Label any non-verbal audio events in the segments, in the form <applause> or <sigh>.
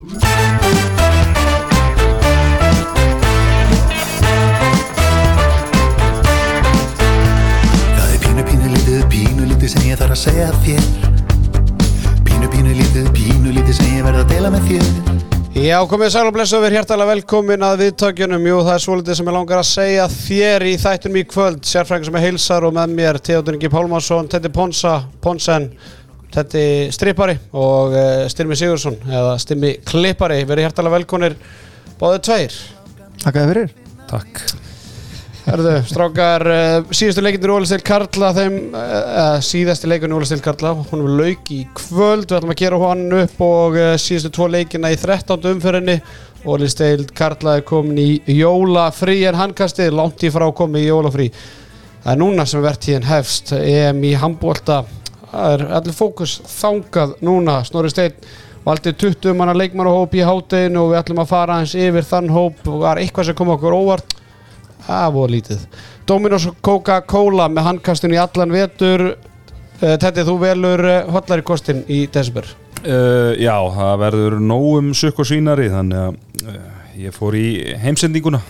Það er pínu pínu lítið, pínu lítið sem ég þarf að segja þér. Pínu pínu lítið, pínu lítið sem ég verð að dela með þér. Já, komið sæl og blessu við hjertalega velkomin að viðtökjunum. Jú, það er svolítið sem ég langar að segja þér í þættunum í kvöld. Sérfræðingar sem er heilsar og með mér Theodor Ingi Pálmarsson, Tetti Ponsa, Ponsen Tetti Strippari og uh, Styrmi Sigursson eða Styrmi Klippari. Verið hjertalega velkonir báðið tveir. Takk að fyrir. Takk. Herðu, strákar, uh, síðustu leikindur Ólistil Karla, þeim, uh, síðasti leikunni Ólistil Karla, hún er lauk í kvöld, við ætlum að gera hann upp og uh, síðustu tvo leikina í 13. umfyrinni, Ólistil Karla er komin í jólafrí en handkastið, langt í frá komið í jólafrí. Það er núna sem verðtíðin hefst, EM í handbólta, það er allir fókus þangað núna, Snorri Steinn, valdi 20 manna leikmannahóp í hátteginu og við ætlum að fara aðeins yfir þann hóp og var eitthvað sem kom okkur óvart Það voru lítið. Dominos Coca-Cola með handkastinu í allan vetur. Uh, Tetti, þú velur uh, hotlari kostin í desember. uh, Já, það verður nógum sukk og svínari þannig að uh, ég fór í heimsendinguna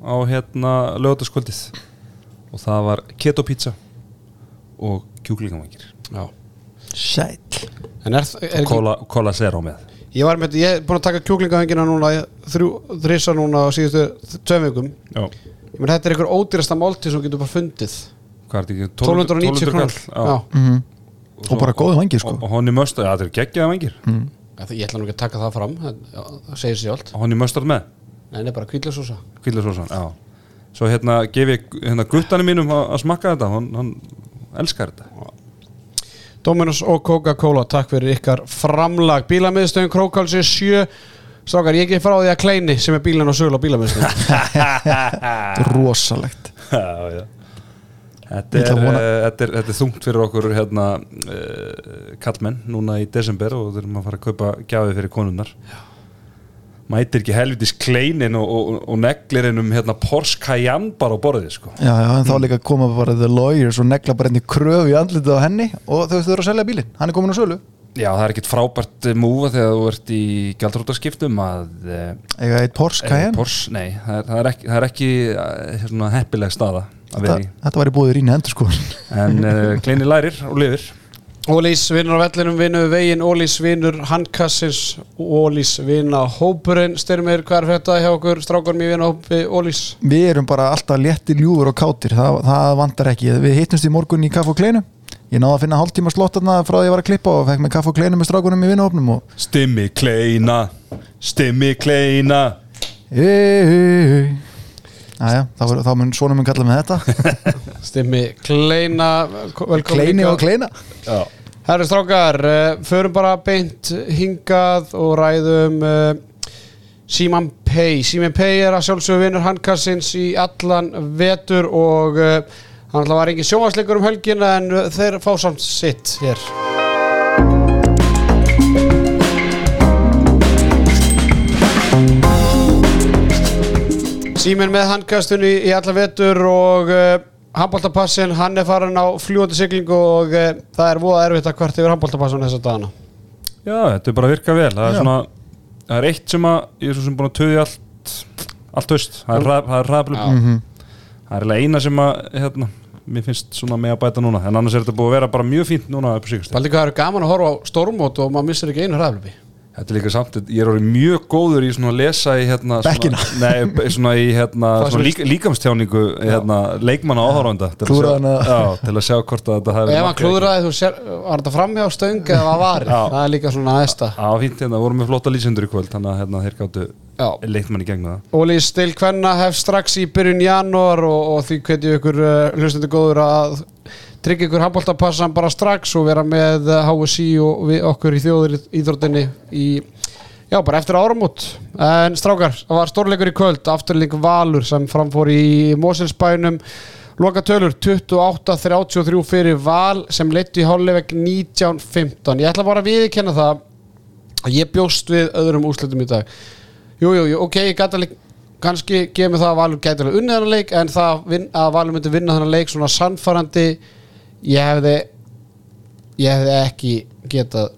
á hérna lögataskvöldið og það var keto pizza og kjúklingavangir Já. Sæll En er, er Cola, cola Zero með ég var með, ég er búin að taka kjúklingahengina núna, þrjú, þrissa núna á síðustu tveim vikum. Já, Ég menn, þetta er einhver ódýrasta máltíð sem getur bara fundið. hvað er þetta ekki? 1290 krónur. kall, já. Mhm. svo- Og bara góðir vængir, sko. Og, og honni já þetta er geggjaða vangir Mm. Það- Ég ætla nú ekki að taka það fram, það segir sér allt. og honni möstard með Nei, nei, bara kvíðlasúsa. Kvílasósan, já Svo hérna gef ég hérna guttanum mínum að, að smakka þetta hann, hann elskar þetta Dominos og Coca-Cola, takk fyrir ykkar framlag. Bílamiðstöðin Krókálsi 7. Strákar, ég ekki frá því að Kleini sem er bílinn og sögul á bílamiðstöðin. Þetta <laughs> er rosalegt <laughs> Já, já. Þetta er, vona- uh, þetta, er, þetta er þungt fyrir okkur hérna, uh, kallmenn núna í desember og þurfum að fara að kaupa gjafið fyrir konunnar mætir ekki helvitis kleinin og, og, og neglirinn um hérna, Porsche Cayenne bara á borðið sko. Já, já, en þá líka koma bara the lawyers og negla bara einni kröfu í andlitið á henni og þau þurfa að selja bílinn, hann er komin á sölu. Já, það er ekkit frábært múfa þegar þú ert í gjaldrótaskiptum að uh, Eiga eitt Porsche Cayenne? Porsche, nei, það er, það er ekki, það er ekki hérna, heppileg staða að vera í. þetta var í búið rýni endur sko. En uh, kleini lærir og lifir Ólís vinnur á vellinum, vinnur veginn, Ólís vinnur handkassins, Ólís vinna hópurinn, styrmir, hvað er þetta hjá okkur, strákunum í vinna hópi Ólís? Við erum bara alltaf létti ljúfur og kátir. Það, það vantar ekki, við hittumst í morgun í kaff og kleinu. Ég náði að finna hálftíma slottarna frá því að ég var að klippa og fekk með kaff og kleinu með strákunum í vinnahopnum og Stimmi kleina. Stimmi kleina. Æja, þá, er- þá mun svona mun kalla með þetta <laughs> Stimmi Kleina, Kleini og kleina Herri strákar, uh, förum bara beint hingað og ræðum uh, Síman Pay. Síman Pay er að sjálfsögðu vinnur handkassins í allan vetur og uh, hann var engin sjónvarsleikur um helgina en þeir fá samt sitt hér. Síminn með handkastunni í alla vetur og uh, handbóltapassin, hann er farin á fljúandi siglingu og uh, það er voða erfitt að hvert yfir handbóltapassin þessa dagana. Já, þetta er bara að virka vel. Það er svona Það er eitt sem að Ég er svo sem búin að töði allt Allt haust. Það er, hrað- það er hraðblum Mhm. Það er eiginlega eina sem að hérna, Mér finnst svona með að bæta núna. En annars er þetta búið að vera bara mjög fínt núna upp á síkast hvað er gaman að horfa á stórmót og maður missir ekki einu hraðlöpi. Þetta er líka samt Ég er orðið mjög góður í svona að lesa í hérna Bekkina. svona, Nei, svona í hérna svona lík, Líkamstjáningu hérna, Leikmanna Klúðraði hana. Já, til að sjá hvort að þetta hafi ef hann klúðraði, þú sér, var þetta framhjá stöng eða <laughs> var varið? Já. Það er líka svona aðesta. Já, fínt hérna, vorum með flotta lýsendur í kvöld Þannig að hérna, þeir gáttu Já. leikmann í gegna það Óli Stil Kvenna hef strax í byrjun janúar og, og því hvetju ykkur uh, hlustendur góður að tryggja ykkur handbóltapassan bara strax og vera með HSI og við okkur í þjóður íþróttinni í, já, bara eftir áramót. En strákar, það var stórleikur í kvöld afturling Valur sem framfór í Moselsbænum Loka tölur 28-33 fyrir Val sem leittu í hálfleik 19-15 Ég ætla bara að viðkenna það að ég bjóst við öðrum úrslitum í dag. Jú, jú, jú, ok, ég gæti alveg kannski gefið það að Valur gæti alveg unnið þennan leik en það að Valur myndi vinna þennan leik svona sannfærandi ég hefði ég hefði ekki getað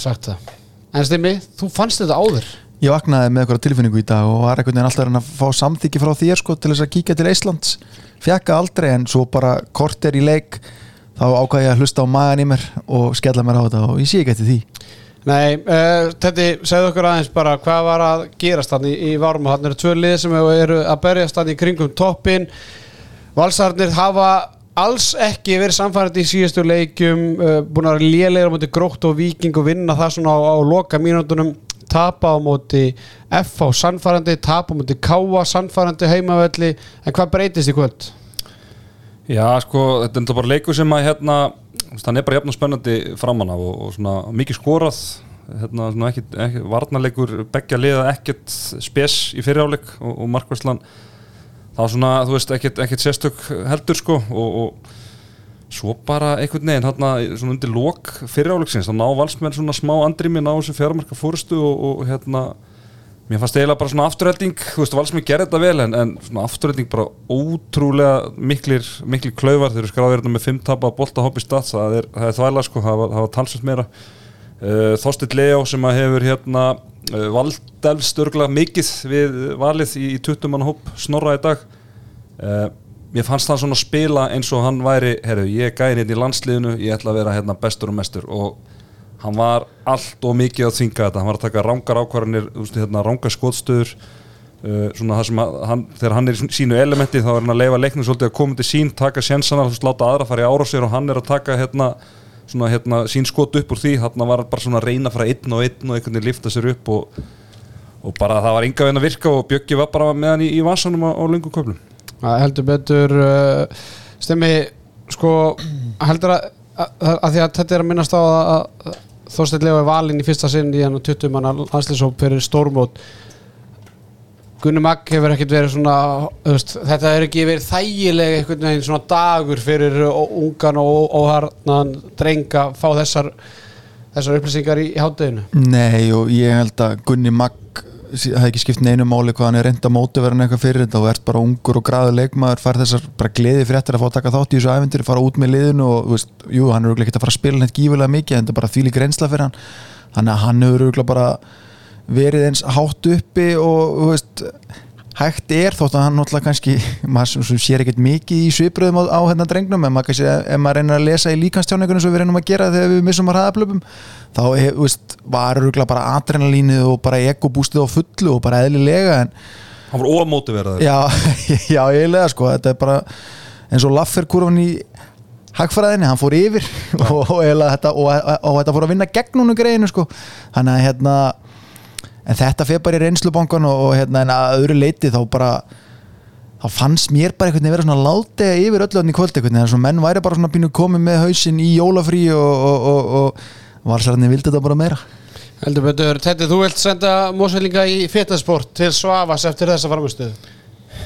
sagt það. En Stimmi, þú fannst þetta áður. Ég vaknaði með eitthvað tilfinningu í dag og var einhvern veginn alltaf að fá samþykki frá þér sko til þess að kíkja til Íslands. Fjekka aldrei en svo bara kort er í leik þá ákvæði ég að hlusta á magan í mér og skella mér á þetta og ég sé ekki eftir því. Nei, uh, Tetti, segðu okkur aðeins bara hvað var að gerast þannig í, í Várma Þannig eru tvö lið sem eru að berjast þannig í kringum toppin Valsarnir hafa alls ekki verið samfærandi í síðustu leikjum uh, búin að lélegir á móti grótt og viking og vinna það svona á, á loka mínúndunum tapa á móti F á sannfærandi, tapa á móti K sannfærandi heimavelli. En hvað breytist í kvöld? Já, sko, þetta er bara leikur sem að hérna, hann er bara jafn og spennandi framan af og, og svona mikið skorað. Hérna, svona ekkit, ekkit varnarleikur beggja liða ekkert spes í fyriráleik og, og Markværslan það var svona, þú veist, ekkert, ekkert sérstök heldur sko og, og svo bara einhvern veginn hérna svona undir lok fyriráleiksins, þá ná valsmenn svona smá andrými, ná þessu fjármarka fórstu og, og hérna Mér fannst eiginlega bara svona afturhelding, þú veist, Valsmið gerði þetta vel en, en svona afturhelding bara ótrúlega miklir, miklir klauvar þeir eru skráðið hérna með fimm tapa bolta hopp í stats það er, er þvægla sko, það var, var talsvægt meira uh, Þorstit Leo sem að hefur hérna valdelst örgulega mikið við valið í, í 20 mann hopp snorra í dag. Uh, Mér fannst það svona spila eins og hann væri, herru, ég gæðin hérna í landsliðinu, ég ætla að vera hérna bestur og mestur. Og hann var allt og mikið að þvinga þetta. Hann var að taka rángar ákvarðanir hérna, rángar skótstöður að, hann, þegar hann er í sínu elementi þá er hann að leifa leiknum svolítið að koma til sín taka sjensanar, láta aðra fara í ára sér og hann er að taka hérna, svona, hérna sín skot upp úr því, hann var bara svona að reyna að fara einn og einn og einhvern veginn lifta sér upp og, og bara það var ynga veginn að virka og Bjöggi var bara með hann í, í vasanum á, á lungu köflum. Heldur betur uh, stemmi sko heldur að, að, að því að þetta er að minnast á að, að Þorstein Leo er valinn í fyrsta sinn í hann 20 manna landslýsóp fyrir stórmót Gunni Magg hefur ekkert verið svona veist, þetta hefur ekki verið þægilega einhvern veginn svona dagur fyrir ungan og óharnan drenga fá þessar þessar upplýsingar í, í hátteginu Nei og ég held að Gunni Magg það hefði ekki skipt neinu máli hvað hann er reynda mótiverðin eitthvað fyrir þetta og ert bara ungur og græður leikmaður fær þessar bara gleði fyrir eftir að fá að taka þátt í þessu ævendir fara út með liðinu og veist, jú, hann er ekki að fara að spila neitt gífulega mikið þetta er bara því líka reynsla fyrir hann. Þannig að hann hefur bara verið eins hátt uppi og veist hægt er þótt að hann náttúrulega kannski <laughs> maður sér ekkert mikið í svipröðum á, á hérna drengnum en maður maður reynir að lesa í líkanstjáningunum sem við reynum að gera þegar við missum að hraðaplöpum þá veist, var öruglega bara adrenalínið og bara ekobústið á fullu og bara eðlilega en Hann var ómótiverðar Já, <laughs> já, eiginlega sko þetta er bara eins og Laffer-kurvan í hagfræðinni, hann fór yfir <laughs> og, og, og, og þetta fór að vinna gegn húnu greinu sko. Þannig að hérna en þetta fyrir bara í reynslubankan og hérna en að öðru leiti þá bara þá fannst mér bara einhvern veginn vera svona látega yfir öllu öll í kvöld einhvern veginn, menn væri bara svona pínu komið með hausin í jólafrí og valsarðinni vildi þetta bara meira. Heldur betur, Tetti, þú vilt senda mósvelinga í fetasport til Svavas eftir þessa farmustöðu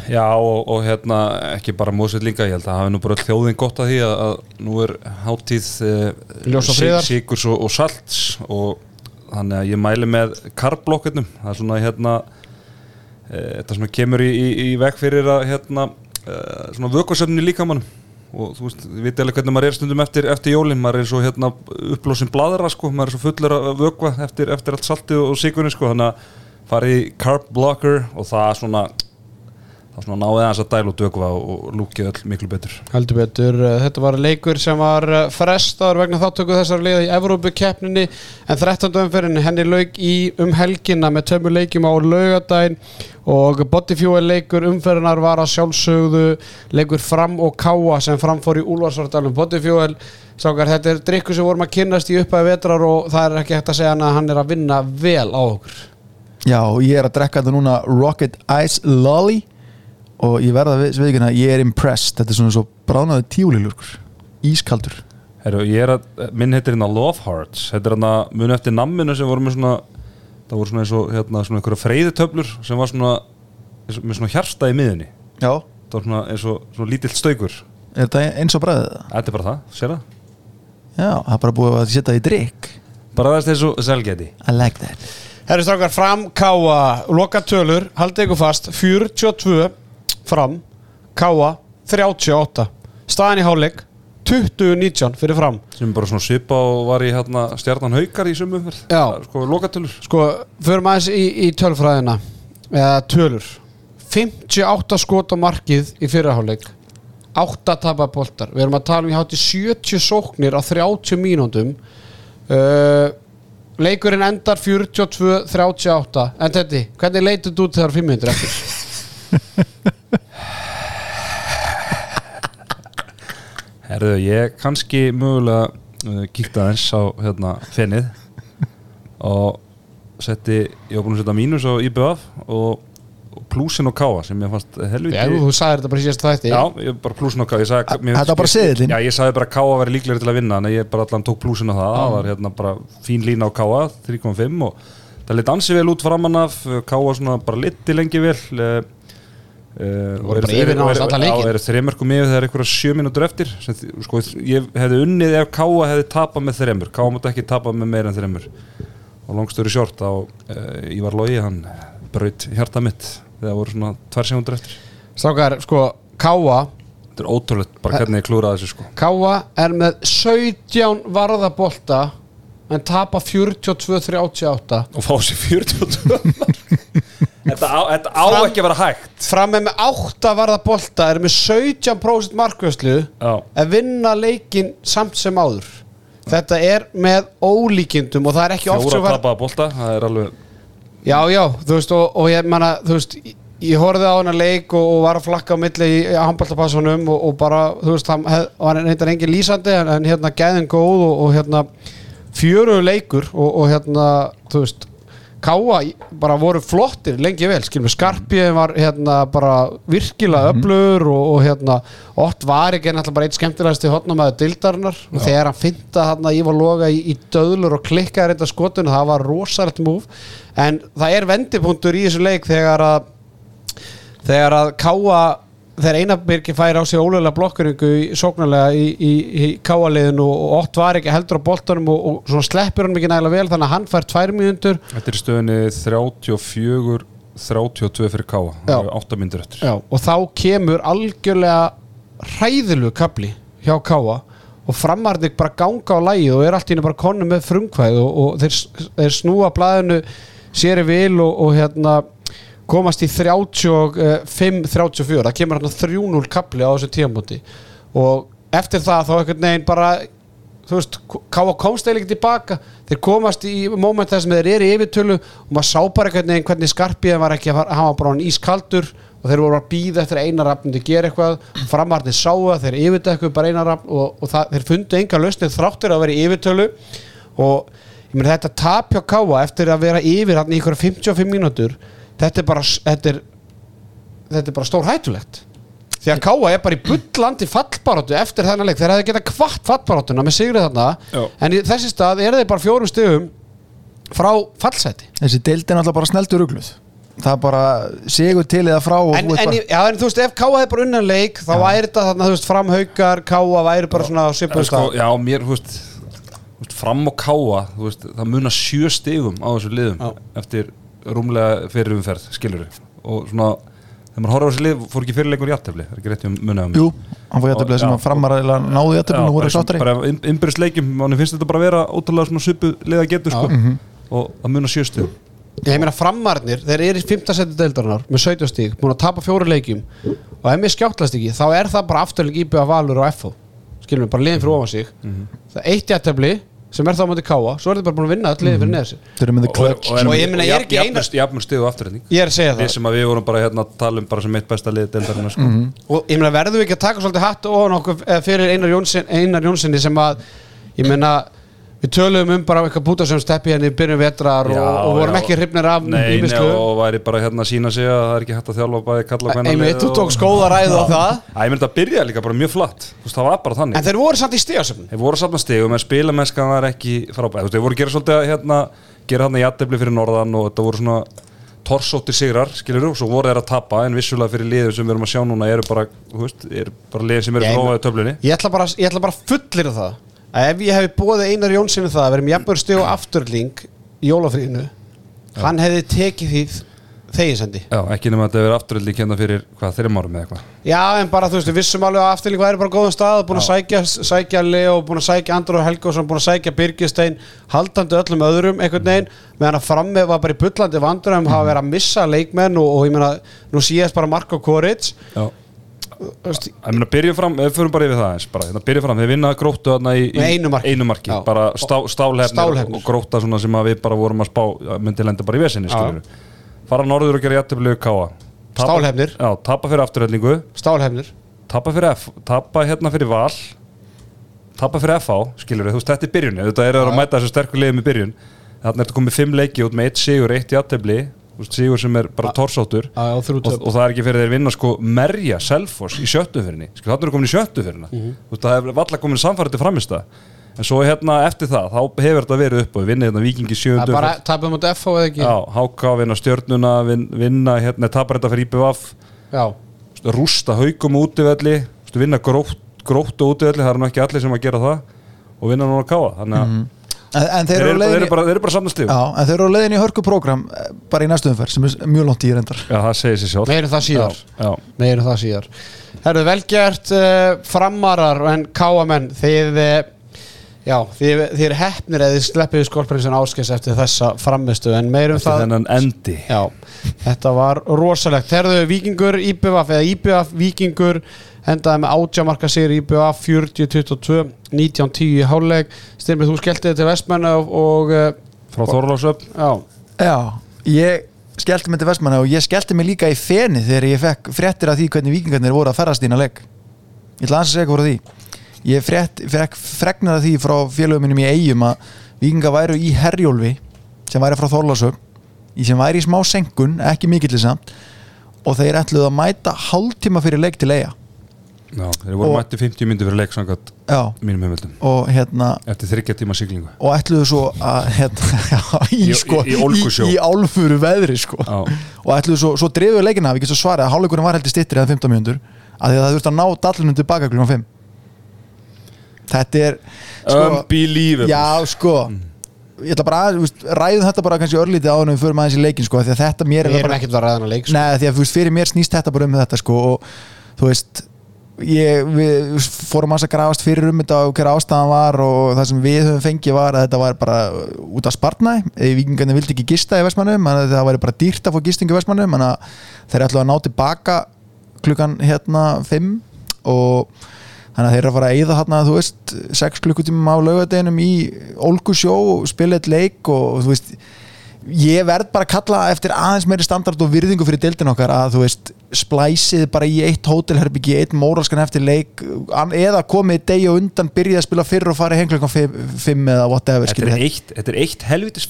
Já og, og hérna ekki bara mósvelinga, ég held að hafi nú bara þjóðin gott að því að, að nú er háttíð eh, síkurs og, og salts og þannig að ég mæli með karblokkurnum það er svona hérna e, þetta sem kemur í, í, í veg fyrir að hérna e, svona vökvarsöfni líkamannum og þú veist, við veitum alveg hvernig maður er stundum eftir, eftir jólinn, maður er svo hérna upplósin bladra sko, maður er svo fullur að vökva eftir, eftir allt saltið og sigurinn sko. Þannig að fara í carb blocker og það svona það svona náðið aðeins að dælu og dögva og lúkið öll miklu betur. Heldur betur, þetta var leikur sem var frestar vegna þáttöku þessar leiða í Evrópukeppninni en 13. umferðin henni laug í um helgina með tömmu leikjum á laugadaginn og Bodyfuel leikur umferðinar var að sjálfsögðu leikur fram og káa sem framfór í Úlvarsvartalum Bodyfuel Sákar, þetta er drikku sem vorum að kynast í upphæði vetrar og það er ekki hægt að segja að hann er að vinna vel á okkur. Já, ég er að drekka þetta núna Rocket Ice Lolly og ég verða við veikina ég er impressed, þetta er svona svo bránaði tíulilur ískaldur. Heru, er að, minn heitir hérna Love Hearts. Þetta er hérna mun eftir namminu sem voru með svona það voru svona eins og hérna svona einhverja freyðitöflur sem var svona með svona hjarsta í miðinni já. Það var svona eins og svona lítill staukur. Er þetta eins og bræðið það? þetta er bara það, sér það? Já, það er bara búið að setja það í drikk bara það er eins og selgeti. I like that. Herri strákar, fram káa, loka tölur haldið ykkur fast, 42 fram Káa 38 staðan í hálfleik 2019 fyrir fram. Sem bara svona svipa og var í hérna stjarnan haukar í sumu Já. sko lokatölur. Sko, förum aðeins í, í tölfræðina eða tölur. 58 skot á markið í fyrirháleik 8 tapa boltar. Við erum að tala um ég hátti 70 sóknir á 30 mínúndum uh, leikurinn endar 42-38 en þetta, hvernig leitið þú þegar 5 minnir eftir? Herðu, ég kannski mögulega uh, kíkta aðeins á hérna fennið og setti, ég var búin að setja mínus á IBF og, og plúsin og káa sem ég fannst helviti Já, þú sagðir þetta bara síðast þætti. Já, ég bara plúsin og káa sagði, Þetta var bara seðillinn? Já, ég sagði bara káa væri líklegri til að vinna en ég bara allan tók plúsin á það. Það var hérna bara fín lína á káa 3.5 og það lit ansi vel út framan af. Káa svona bara liti lengi vel leikinn. Já, eru þreymörkum yfir þegar einhverja sjö mínútur eftir. Sko, ég hefði unnið ef Káa hefði tapað með þreymur Káa mútti ekki tapað með meira en þreymur og langstöru sjort á uh, Ívar Lógi, hann braut hjarta mitt þegar voru svona tvær segundur eftir. Strákar, sko, Káa þetta er ótrúlegt bara hvernig ég klúraði þessu sko. Káa er með 17 varðabolta en tapa 42-38 og fá sér 42 mark. <laughs> þetta á, þetta á Fram- ekki að vera hægt fram með 8 varðabolta er með 17% markvöslu Já. að vinna leikin samt sem áður þetta er með ólíkindum og það er ekki oft fjóra sem var tapaða bolta, það er alveg já já, þú veist og, og ég manna, þú veist ég- ég horfði á hana leik og, og var að flakka á milli í, í handballtapassunum og, og bara, þú veist, það hef, var reyndar engin lýsandi en, en hérna gæðin góð og, og hérna fjöruðu leikur og, og hérna, þú veist Káa bara voru flottir lengi vel skilum Skarpið var hérna bara virkilega öflugur og, og hérna Ott var ekki náttúrulega bara eitt skemmtilegasti hotnamaður dildarinnar og þegar hann finta hérna Ívar Loga í, í döðlur og klikkaði reynda skotun það var rosalegt múf en það er vendipunktur í þessu leik þegar að þegar að Káa þegar Einarbyrgi fær á sig ólega blokkuringu í, sóknarlega í, í, í Káa-liðinu og, Ott var ekki heldur á boltanum og, og sleppur hann ekki nægilega vel þannig að hann fær tvær mínútur. Þetta er í stöðunni 34 32 fyrir Káa, það eru 8 myndir eftir. Já, og þá kemur algjörlega hræðilegu kapli hjá Káa og framarðið bara ganga á lægi og er allt í henni bara konu með frumkvæð og, og þeir, þeir snúa blæðinu sér í vil og, og hérna komast í 35-34 það kemur hérna 3-0 kapli á þessu tíamóti og eftir það þá einhvern veginn bara þú veist, Káa komst eiginlega tilbaka. Þeir komast í moment þess að þeir eru í yfirtölu og maður sá bara einhvern veginn hvernig skarpiðan var ekki að hann var bara hann ískaldur og þeir voru að býða eftir að einar rafn til að gera eitthvað, framarnir sáu að þeir yfirdekku bara einar rafn og, og það, þeir fundu enga lausnið þráttur að vera í yfirtölu. Og ég meina þetta tap hjá Káa eftir að vera yfir hann í ykkur 55 mínútur þetta er bara þetta er, þetta er bara stór hættulegt. Því að Káa er bara í bullandi fallbaróttu eftir þennan leik, þeir hefði getað kvart fallbaróttuna með sigrið þarna, Já. en í þessi stað er þeir bara fjórum stegum frá fallseti þessi deild er náttúrulega bara sneldur rugluð. Það er bara sigur til eða frá og en, en, bara, já, en þú veist, ef Káa hefði bara unnan leik þá væri þetta þarna, þú veist, framhaukar Káa væri bara svona svipuð sko, stað. Já, mér, þú veist, fram og káa þú veist, það munar sjö stigum á þessu liðum Já. eftir rúmlega fyrir umferð, skilur og svona, þegar maður horfður á þessu lið fór ekki fyrirleikur það er ekki rétt um munið á mér jú, hann fór jættablega sem að framaraðilega náðu jættablega og voru sáttari bara innbyrðis leikjum, manni finnst þetta bara að vera ótrúlega svona svipu liða getur sko, og það munar sjö stigum ég meina framarnir, þeir eru í 5. seti deildarinnar með 17 stík, búin að tapa fjóri leikjum. Og ef mér skjáttlast ekki, þá er það bara afturleik íbjöða valur og FO skilum við, bara liðin fyrir ofan sig. Það er eitt jættefli sem er þá móti káa svo er þetta bara búin að vinna öll liðin fyrir the clutch. Og ég meina, ég er ekki eina- jafnur stigu afturreining ég er að segja við það. sem að við vorum bara hérna að tala um bara sem eitt besta lið deildarinnar sko. og ég meina verðum við ekki að taka svolítið hatt ofan okkur eh, fyrir Einar, Jónsson, Einar Jónssoni sem að ég meina við töluðum um bara eitthvað búta sem steppi henni í byrjun vetrar og, Já, og vorum já. ekki hrifnir af Nei, nei, og væri bara hérna að sína sig að það er ekki hægt að þjálfa bæði kalla og einmitt, þú tók skóða ræðu á það. Æ, ég myndi að byrja líka bara mjög flatt. Þú veist, það var bara þannig. En þeir voru samt í stíðasöfn Þeir voru samt með stigum en spilamennskan var ekki frábæð Þú veist, þeir voru að gera svolítið að hérna gera hérna jættefli fyrir norðan og þetta voru svona torsóttir sigrar, skilur og svo voru þeir að tapa en vissulega fyrir liður sem við erum að sjá núna eru bara, þú veist, eru bara liðin sem eru ofaðið töflunni. Ég ætla bara, ég ætla bara fullir það að ef ég hefði bóðið Einar Jónssoni það að vera stíð og afturling í jólafríðinu hann hefði tekið því þeginsendi. Já, ekki nema að þetta verið afturöldi kenda fyrir hvað, þreim árum eða eitthvað? Já, en bara þú veist, vissum alveg að afturlík væri bara á góðum stað, búin að sækja, sækja Leo, búin að sækja Andrú Helgásson, búin að sækja Birgistein, haldandi öllum öðrum einhvern veginn, meðan að frammi var bara í bullandi vandrum, hafa verið að missa leikmenn og, og ég meina, nú síðast bara Marko Koric. Já, veist, ég meina, byrjum fram, við fyrir bara yfir það eins bara, hérna, byrjum fram, þeir vinna gróttu þarna í, í Með einu marki. einu marki Já. bara stá, stálhefnir, og grótta svona sem að við bara vorum að spá að myndi lenda bara í vesinni, Já. skilur fara norður og gera jætteflegu káa Stálhefnir. Já, tapa fyrir afturhællingu stálhefnir tapa fyrir F, tapa hérna fyrir Val. Tapa fyrir FH, skilur þú veist, þetta er byrjun, þetta er að mæta þessu sterku liðum í byrjun, þannig er þetta komið fimm leiki út með eitt sigur, eitt jættefli sigur sem er bara þrjú og, og það er ekki fyrir þeir vinna sko merja Selfoss í sjöttu fyrirni skil, þannig er komin í sjöttu fyrirna mm -hmm. það er valla komin samfærið til framist en svo hérna eftir það, þá hefur þetta verið upp og við vinna hérna vikingi Það sjöundu er bara tapum út FH eða ekki? Já, háká vinna stjörnuna vin, vinna hérna, tapar þetta fyrir IPVF Já. rústa haugum útivelli. Vinna grótt, grótt og útivelli það er nú ekki allir sem að gera það. Og vinna núna káa þannig að en, en þeir þeir, eru þeir, eru bara, þeir eru bara saman stíð já. Já, en þeir eru á leiðinni í hörku prógram bara í næstu umferð sem er mjög langt í reyndar. Það segir sér sjálf Meirum það síðar. Já, Meirum það síðar. Herðu, velgjert uh, framarar en káamenn þið uh, Já, þið, þið er heppnir eða þið sleppið skolprinsin áskes eftir þessa framistu en meirum eftir það þennan endi. Já, þetta var rosalegt. Herðu, Víkingur, IBVF eða IBVF Víkingur endaði með átjamarka sigur IBVF 40-22 19-10 í háluleik Styrmið, þú skellti þið til Vestmennu og, og uh, frá Þorlásöp já, Já, ég skellti mig til Vestmanna og ég skellti mig líka í feni þegar ég fekk fréttir af því hvernig vikingarnir voru að ferðast ína legg Ég ætla að segja hvað voru því. Ég frétt, fekk fregnar af því frá félögum minnum í eigum að vikingar væru í Herjólfi sem væri frá Þorlásöp sem væri í smá senkun, ekki mikillir samt og þeir ætluðu að mæta hálftíma fyrir leik til eiga Já, þeir voru mætti 50 myndi fyrir leik samkvæmt Já, mínum heimildum. Og hérna eftir þryggja tíma siglingu. Og ætluðu svo að hérna, <laughs> í, sko, í- í í, í álfuru veðri sko. Já, og ætluðu svo, svo drifuðu leikina við getum svo svarið að hálfleikurinn var heldur stittir eða 15 mjöndur að því að það þurfti að ná dallunum tilbaka klukkan 5 þetta er sko, unbelievable. Já sko. Ég ætla bara að, ræðum þetta bara kannski örlítið áður en við förum aðeins í leikin sko, því að þetta mér við er bara, ekkert að ræða hana leik sko. neða því að fyrir mér snýst þetta bara um þetta sko og þú veist ég, við fórum að grafast fyrir um þetta og hver ástæðan var og það sem við höfum fengið var að þetta var bara út af spartnæ vikingarnir vildi ekki gista í Vestmannum það væri bara dýrt að fá gistingu í Vestmannum þeir ætlaðu að ná tilbaka klukkan hérna 5 og þannig að þeir eru að fara að eyða þarna þú veist 6 klukkutímum á laugadeginum í Olgusjó og spila eitt leik og þú veist ég verð bara að kalla eftir aðeins meiri standard og virðingu fyrir deildin okkar að þú veist splæsið bara í eitt hótelherbyggi eitt móralskan eftir leik eða komið degi og undan byrjið að spila fyrr og fara henglökan 5 eða whatever Þetta er eitt, eitt helvitis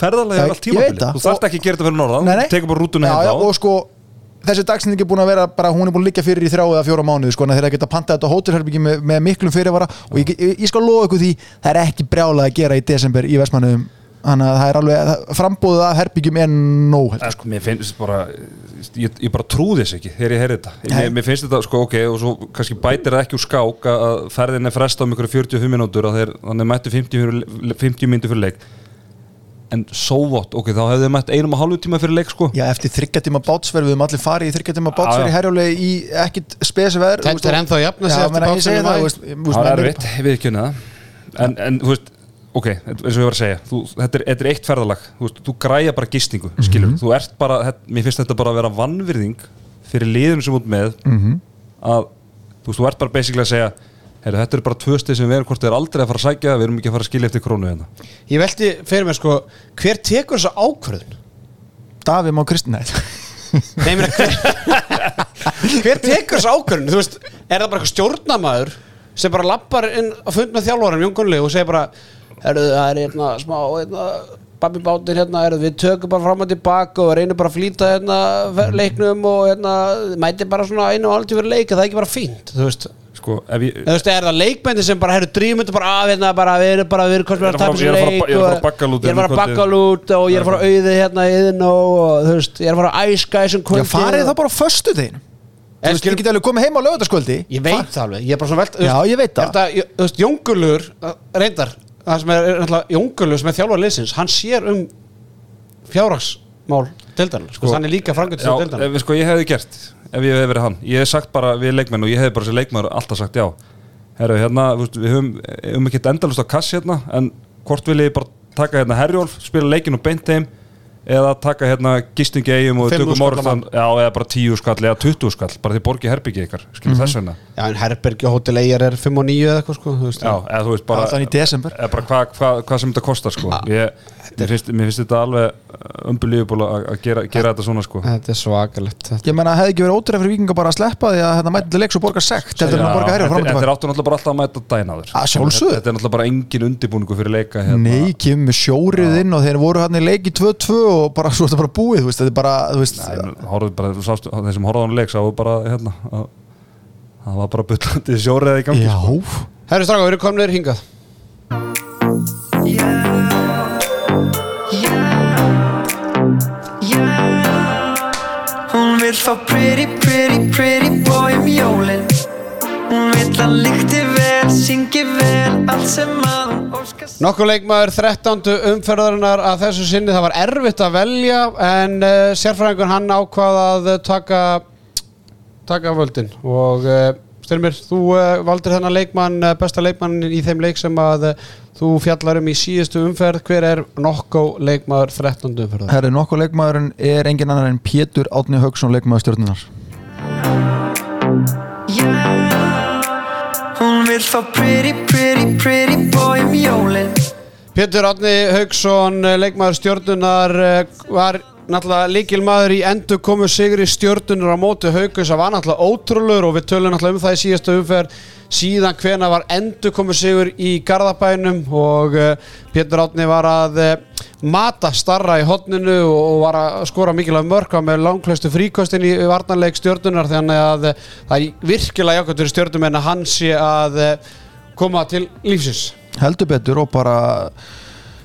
það. Þú þarft ekki að gera þetta fyrir norðan. Þú tekur bara rútuna hérna á og sko þessi dagsending er búin að vera bara, hún er búin að liggja fyrir í þrjá eða fjóra mánuði sko, en þeir geta pantað þetta hótelherbyggi með, með miklum fyrirvara og ég, ég, ég skal lofa ykkur því það er ekki brjálað að gera í desember í Vestmannuðum þannig að það er alveg, frambúðið af herbyggjum er nóg. Sko, mér finnst bara ég, ég bara trú þess ekki þegar ég heyri þetta. Mér, mér finnst þetta, sko, ok, og svo kannski bætir það ekki úr skák að að ferðin er fresta um ykkur 45 minútur og þeir, þannig mættu 50, fyrir- 50 myndu fyrir leik. En so what, ok, þá hefðu þið mætt einum og hálfu tíma fyrir leik, sko. Já, eftir þryggjatíma bátsverð, við höfum allir farið í þryggjatíma bátsverð í herjóli í ekkit spesi veður Þetta er ennþá að jafna sig Já, eftir bátsverð það, er erfitt, við ekki það. En, en, þú veist, ok, eins og ég var að segja þú, þetta, er, þetta er eitt ferðalag þú, veist, þú græja bara gistingu, skilur þú ert bara, þetta, mér finnst þetta bara að vera vannvirðing fyrir liðum sem út með Mhm. að, þú veist, þú ert bara basically að segja Heru, þetta eru bara tvö stið sem við erum hvort þið er aldrei að fara að sækja við erum ekki að fara að skilja eftir krónu hérna Ég velti fyrir mér sko Hver tekur þessa ákvörðun? Davíð má Kristinn Nei, ég meina, hver, <laughs> hver tekur þessa ákvörðun? Þú veist, er það bara eitthvað stjórnamaður sem bara lappar inn að fund með þjálfvarum Jón Gunnli og segir bara Herðu, það er hérna smá hérna, Babbi bátir hérna, herðu, við tökum bara fram og tilbaka og reynum bara að flýta hérna, fer- leiknum og hérna, mæti bara svona einu og halvtíð fyrir leik, er það ekki bara fínt, þú veist sko, ef ég, Þú veist, er það leikmændi sem bara, herru, drýjum þetta bara af hérna, bara, við erum bara, við erum er að að fara- tapa ég er sér að fara- leik ég er að fara og- að baggalút Ég er að fara að hérna baggalút og ég er að fara að auði hérna yðin og, og, þú veist, ég er að fara að æska þessum kvöldi farið það bara á föstu þegin Þú veist, þið getið alveg komið heim á lögataskvöldi Ég veit það alveg, ég er bara svona velt Já, ég veit það. er Þú veist, Jóngulur, reyndar Það sem er, er náttúrulega Jóngulur sem er þjálfar liðsins Hann sér um fjárhags mál deildarinn sko, Sko, hann er líka Já, frangöndist deildarinn ef, sko, ég hefði gert ef ég hefði verið hann, ég hef sagt bara við leikmenn og ég hefði bara sem leikmenn alltaf sagt já. Herru, hérna, veist, við höfum, höfum ekki endalust á kass hérna, en hvort vil ég bara taka hérna Herjólf, spila leikin og beint heim eða taka hérna gistingi eigum og tökum orðan, já, eða bara tíu skall eða tuttu skall, bara því borgi herbyggi ykkar skilur þess vegna, Já, en Herbergi og Hotel Eyjar er 5 og 9 eða eitthvað sko já, eða þú veist bara desember. eða bara hvað hva, hva sem þetta kostar sko. Ég, mér, finnst, mér finnst þetta alveg umbylífuból að gera, gera þetta svona sko. Þetta er svakalegt þetta. Ég menna, hefði ekki verið ótrúlega fyrir vikinga bara að sleppa því að hérna mæti til leiks og borga sekt? Heldur en að borga þetta fram og þetta er tilbaka áttu náttúrulega bara alltaf að mæta dænaður þetta er náttúrulega bara engin undibúningu fyrir leika hérna. Nei, kemur með sjórið inn og þeir voru hann í leik í 2-2 og bara svo er þetta bara búið, þú veist, þetta er bara, þú veist þeir sem hann leik sáu bara hérna að það var bara byllandi sjórið í gangi Já, sko. Herru Stráka, við erum komin vill fá pretty, pretty, pretty boy um jólin Hún vill að líkti vel, syngi vel, allt sem að hún óskar Nokkuð leikmaður 13. umferðarinnar að þessu sinni það var erfitt að velja en uh, sérfræðingur hann ákvað að eh, taka taka völdin og uh, Styrmir, þú uh, valdir þennan leikmann uh, besta leikmann í þeim leik sem að uh, þú fjallar um í síðustu umferð hver er nokkuð leikmaður 13. umferðar? Herri, nokkuð leikmaðurinn er engin annar en Pétur Átni Haugsson leikmaður stjórnunar boy um Pétur Átni Haugsson, eh, leikmaður stjórnunar, eh, var náttúrulega líkilmaður í endur komu sigri stjórnunar á móti Haugus það var náttúrulega ótrúlur og við tölum náttúrulega um það í síðastu umferð. Síðan hvena var endur komu sigur í Garðabænum og uh, Pétur Átni var að uh, mata starra í hotninu og var að skora mikilvæg mörk á með langklaustu fríkostin í varnarleik stjórnunar þannig að uh, það er virkilega jákvæmt fyrir stjórnum en að hann sé að koma til lífsins. Heldur betur og bara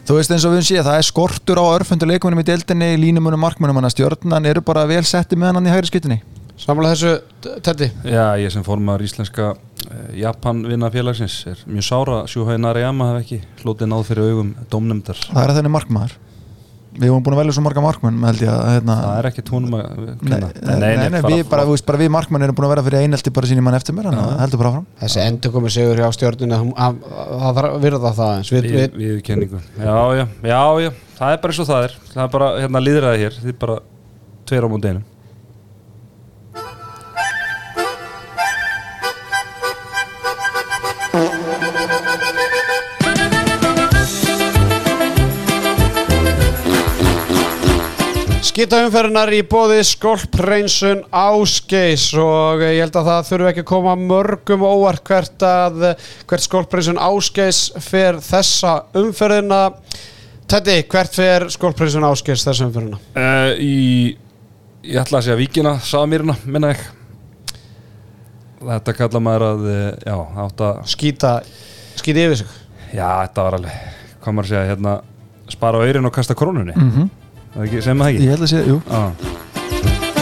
þú veist eins og við séum, það er skortur á örfundu leikmunum í deildinni, línumunum, markmunum hann að stjórnan. Eru bara vel setti með hann í hægri skiptinni Samanlega þessu, Teddy? Já, ég sem formar íslenska uh, Japan vinnafélagsins er mjög sára. Shuhei Narayama hef ekki hlotið náð fyrir augum dómnefndar. Það er þenni markmaður við höfum búin að velja svo marga markmenn hérna, það er ekki tónum að nei, kenna. nei, nei, nei, við, bara, veist, bara við markmenn erum búin að vera fyrir einelti bara sín í mann eftir mér, þannig að heldur bara áfram. Þessi endur komið sigur hjá stjórnuna það þarf að virða það eins við, við, við, við kenningu já, já, já, já, það er bara eins og það er. Það er bara, hérna líðræði hér. Þið er bara tveir á múndinu Skita umferðinar í bóði skolpreinsun áskeis og ég held að það þurfi ekki að koma mörgum óvart hvert að hvert skolpreinsun áskeis fer þessa umferðina Teddy, hvert fer skolpreinsun áskeis þessa umferðina? uh, í ég ætla að segja víkina, Samirna, minna ég þetta kalla maður að eh, já, átt að Skýta, skýta yfir sig já, þetta var alveg, hvað maður að segja hérna, spara á aurin og kasta krónunni mm Mhm. -hmm. Ekki, sem það ekki ég held að sé, jú ah.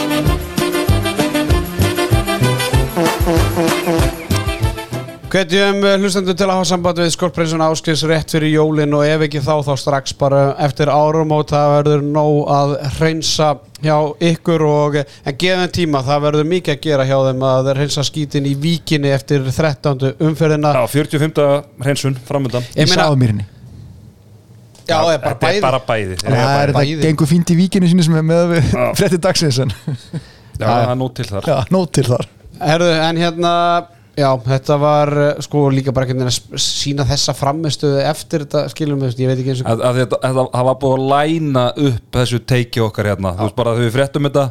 Hvetjum hlustendur til að hafa samband við skolpreinsun áskeis rétt fyrir jólin og ef ekki þá þá strax bara eftir árum og það verður nóg að hreinsa hjá ykkur og en gefum tíma, það verður mikið að gera hjá þeim að hreinsa skítin í víkinni eftir 13. umferðina já, 45. hreinsun framöndan í Ég meina- sáðmýrinni Já, það er bara bæði. er bara bæði það er bæði. þetta gengur fínt í víkinu sinni sem er með frétti dagsins en já, það er nót til þar. Já, nót til þar. Herðu, en hérna Já, þetta var uh, sko líka bara ekki að sína þessa framistuðu eftir þetta skilum við, ég veit ekki eins og að, að þetta, þetta, það var búið að læna upp þessu teiki okkar hérna. Þú veist bara þegar við fréttum þetta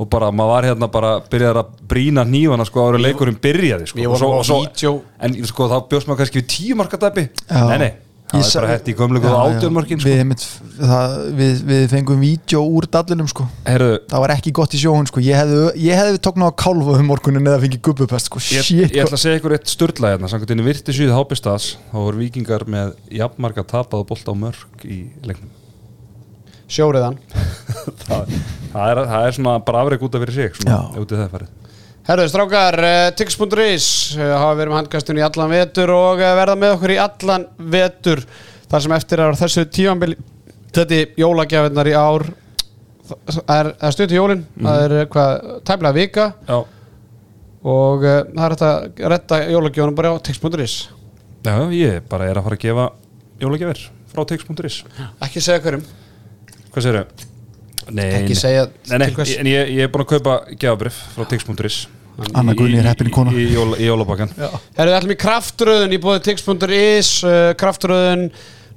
og bara maður var hérna bara byrjaði að brína nývana sko ára leikurinn byrjaði sko, og á og vídeó. en sko þá bjóst maður kannski við tíu marka dæpi Já. nei nei, það Ég er bara hætti í gömlegu já. átjörnmörkin sko. við, við, við fengum vídeo úr dallinum sko. Það var ekki gott í sjóhun sko. Ég hefði, ég hefði tóknað á kálfa um morgunin eða fengið gubbupest sko. Ég, shit ég ætla að segja ykkur eitt störla hérna. Samkvæmt inn í virti síðu hápistads þá voru vikingar með jafnmarka tapað og bolt á mörg í leiknum. Sjóriðan. <laughs> Það, það, er, það er svona bara afreg út af fyrir sig svona, Herðu, strákar, uh, tix.is uh, hafa verið með handkastun í allan vetur og uh, verða með okkur í allan vetur. Þar sem eftir er þessu tímanbili þetta jólagjafinnar í ár. Það er, er stutt í jólin það er eh, hvað, tæmlega vika. Já, og uh, það er þetta að retta jólagjónum bara á tix.is já ég bara er að fara að gefa jólagjafir frá tix.is ekki segja hverjum, Hvað segirðu? Nei, ekki nei. segja Nei, nei, til hvers. en ég, ég er búin að kaupa gjafabrif frá tix.is Anna Guðni er heppin kona. Í, í, jóla, í jólabakkan Herðu, ætlum í kraftröðun í bóði tix.is uh, kraftröðun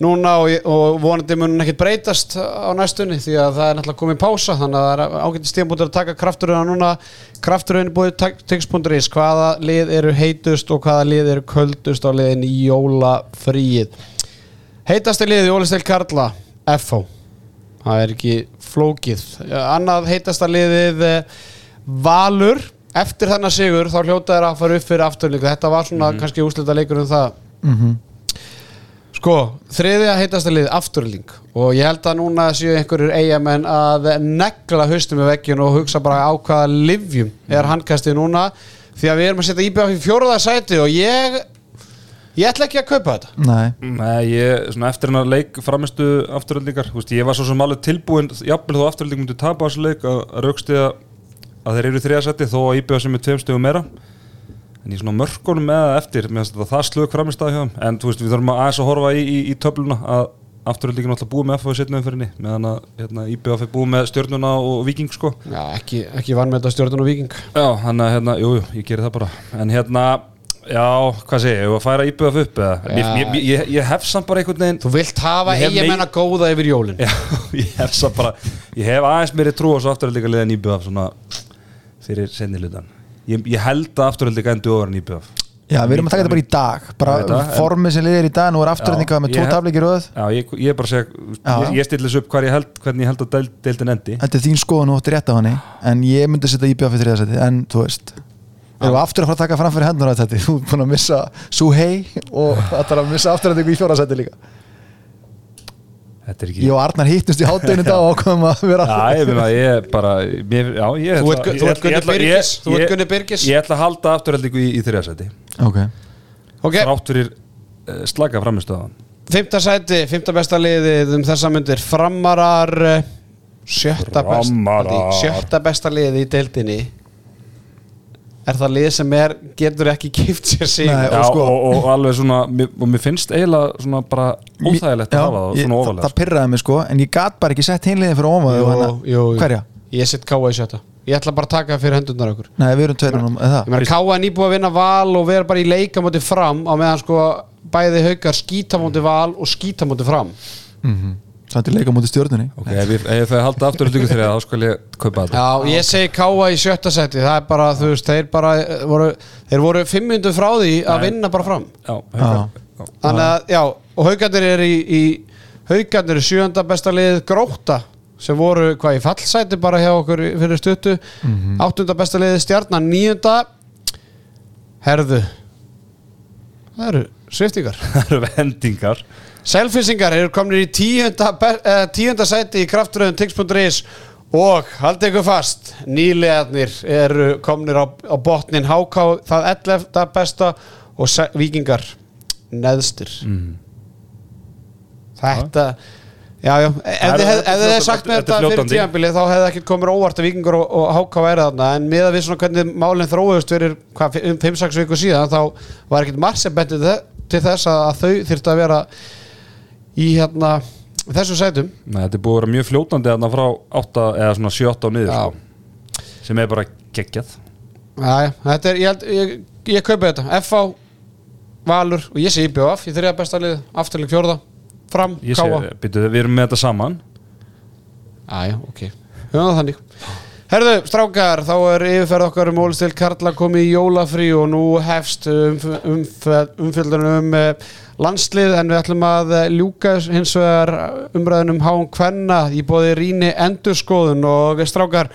núna og, og vonandi mun hún ekkert breytast á næstunni því að það er náttúrulega komið pása þannig að það er ágætti stíðanbútur að taka kraftröðuna núna. Kraftröðun í bóði tix.is hvaða lið eru heitust og hvaða lið eru köldust á liðin í jólafríið? Heitasti lið í Ólistel Karla FH það er ekki flókið. Annað heitasta liðið eh, Valur. Eftir þennan sigur þá hljóta þær að fara upp fyrir afturlíku. Þetta var svona kannski úslita leikur um það. Mhm. sko, þriðja heitasta lið afturling og ég held að núna séu einhverjur eigamenn að negla haustum með veggjun og hugsa bara á hvaða livjum er handkastið núna. Því að við erum að setja íbjöð í fjóruða sæti og ég ég ætla ekki að kaupa þetta. Nei, Nei, ég, svona eftir hennar leik framistu afturöldingar, þú veist, ég var svo sem alveg tilbúin jafnvel þó afturölding myndi tapa þessu leik að, að raukstiða að þeir eru í þriðasætti þó að íbjöða sem er tveim stegum meira. En í svona mörkunum með það eftir mér finnst þetta það slög framist að hjá þeim. En þú veist, við þurfum aðeins að horfa í, í, í töfluna að afturöldingin alltaf búið með í setna umfyrinni meðan að hérna, íbjöða fyrir búið með stjörnuna og viking sko. Já, ekki, ekki vann með þetta stjórnun og viking Já, hann að hérna, jú, jú, ég geri það bara. En hérna, já, hvað segi ég, var að færa íbjöðaf upp eða? Já. ég, ég, ég, ég hef samt bara einhvern veginn Þú vilt hafa eigamenn að góða yfir jólin. Já, <laughs> ég hef samt bara Ég hef aðeins meiri trú á svo afturhaldika liðan íbjöðaf svona fyrir senni hlutan ég, ég held að afturhaldika endur ofar en íbjöðaf já, við erum að taka þetta bara í dag. Bara en- formið sem liðir í dag, nú er afturrætninga með tvo tablikir röð. Já, ég, ég er bara að segja, ég, ég stillis upp ég held, hvernig ég held að deil, deildin endi. Þetta er þín skoðun og ótti rétt af henni en ég myndi setja íbjöða fyrir þriðasæti en þú veist Við erum aftur að fara að taka fram fyrir hendur að þetta. Þú er búin að missa Suhei og þetta er að missa afturrætningu í fjórasæti líka. Þetta er ekki Ég og Arnar hittust í hátteginu dag og ákveðum að vera Já, ég meina, ég bara mér, Já, ég Þú ætla- ert- þú ég ert ætla- ég Gunni ætla- Birgis, ég- þú ert ég- Gunni Birgis. Ég ætla að halda afturhaldingu í, í þriðasæti Ok, Ok, Þrátt fyrir uh, slaka framistöðan fymta sæti, fymta besta liðið um þessa myndir. Framarar eh, sjötta, best, Framarar. sjötta besta liðið í deildinni Er það lið sem er, getur ekki kipt sér sig? Nei, Já, og og, sko- og, alveg svona og mér finnst eiginlega svona bara óþægilegt að hafa það svona það, ofalega það pyrraði mig sko En ég gat bara ekki sett hinliðin fyrir jú. Hverja? Ég sitt káa í sjötta. Ég ætla bara að taka fyrir hendurnar okkur. Nei, við erum tveirunum káa er nýbúið að vinna val og vera bara í leika móti fram á meðan sko bæði haukar skýta móti val og skýta móti fram. Það er leika mútið stjórnunni Ok, ef, ég- ef þau halda afturhaldingu þriða þá skal ég kaupa þetta. Já, ég segi káa í sjötta seti Það er bara, þú veist, þeir bara eh, voru, þeir voru fimm minnum frá því að vinna bara fram. Já, já. Þannig að, já, og haugarnir er í, í haugarnir er sjöunda besta lið gróta sem voru hvað í fallsæti bara hjá okkur í- fyrir stuttu. Áttunda besta liðið stjarnan níunda. Herðu það eru sviftingar <laughs> Það eru vendingar Selfinsingar eru komin í tíunda, eh, tíunda sæti í kraftröðum tix.is og haldið ykkur fast nýlegaðnir eru kominir á, á botnin HK það 11. besta og Víkingar neðstir Þetta Já, já, ef þið hefði sagt mér þetta fyrir tíðanbili þá hefði ekkert komið óvart að Víkingur og, og HK væri þarna en miða við svona hvernig málinn þróðust hvað, um 5-6 viku síðan þá var ekkert marg sem bentið til þess að, að þau þyrftu að vera í hérna þessum sætum. Nei, þetta er búið að vera mjög fljótandi þarna frá 8 eða svona 7-8 á niður sko, sem er bara geggjað. Jæja, þetta er, ég, held, ég, ég kaupi þetta. FH, Valur og ég sé IBF í þriða besta lið, afturleik fjórða. Fram, Ég káa við erum með þetta saman. Æja, ok, höfum það þannig Herðu, strákar, þá er yfirferð okkar um Ólistil Karla komið í jólafrí og nú hefst umf umf umfjöldunum um uh, landslið en við ætlum að ljúka hins vegar umræðunum háum kvenna í bóði Ríni Endurskoðun. Og strákar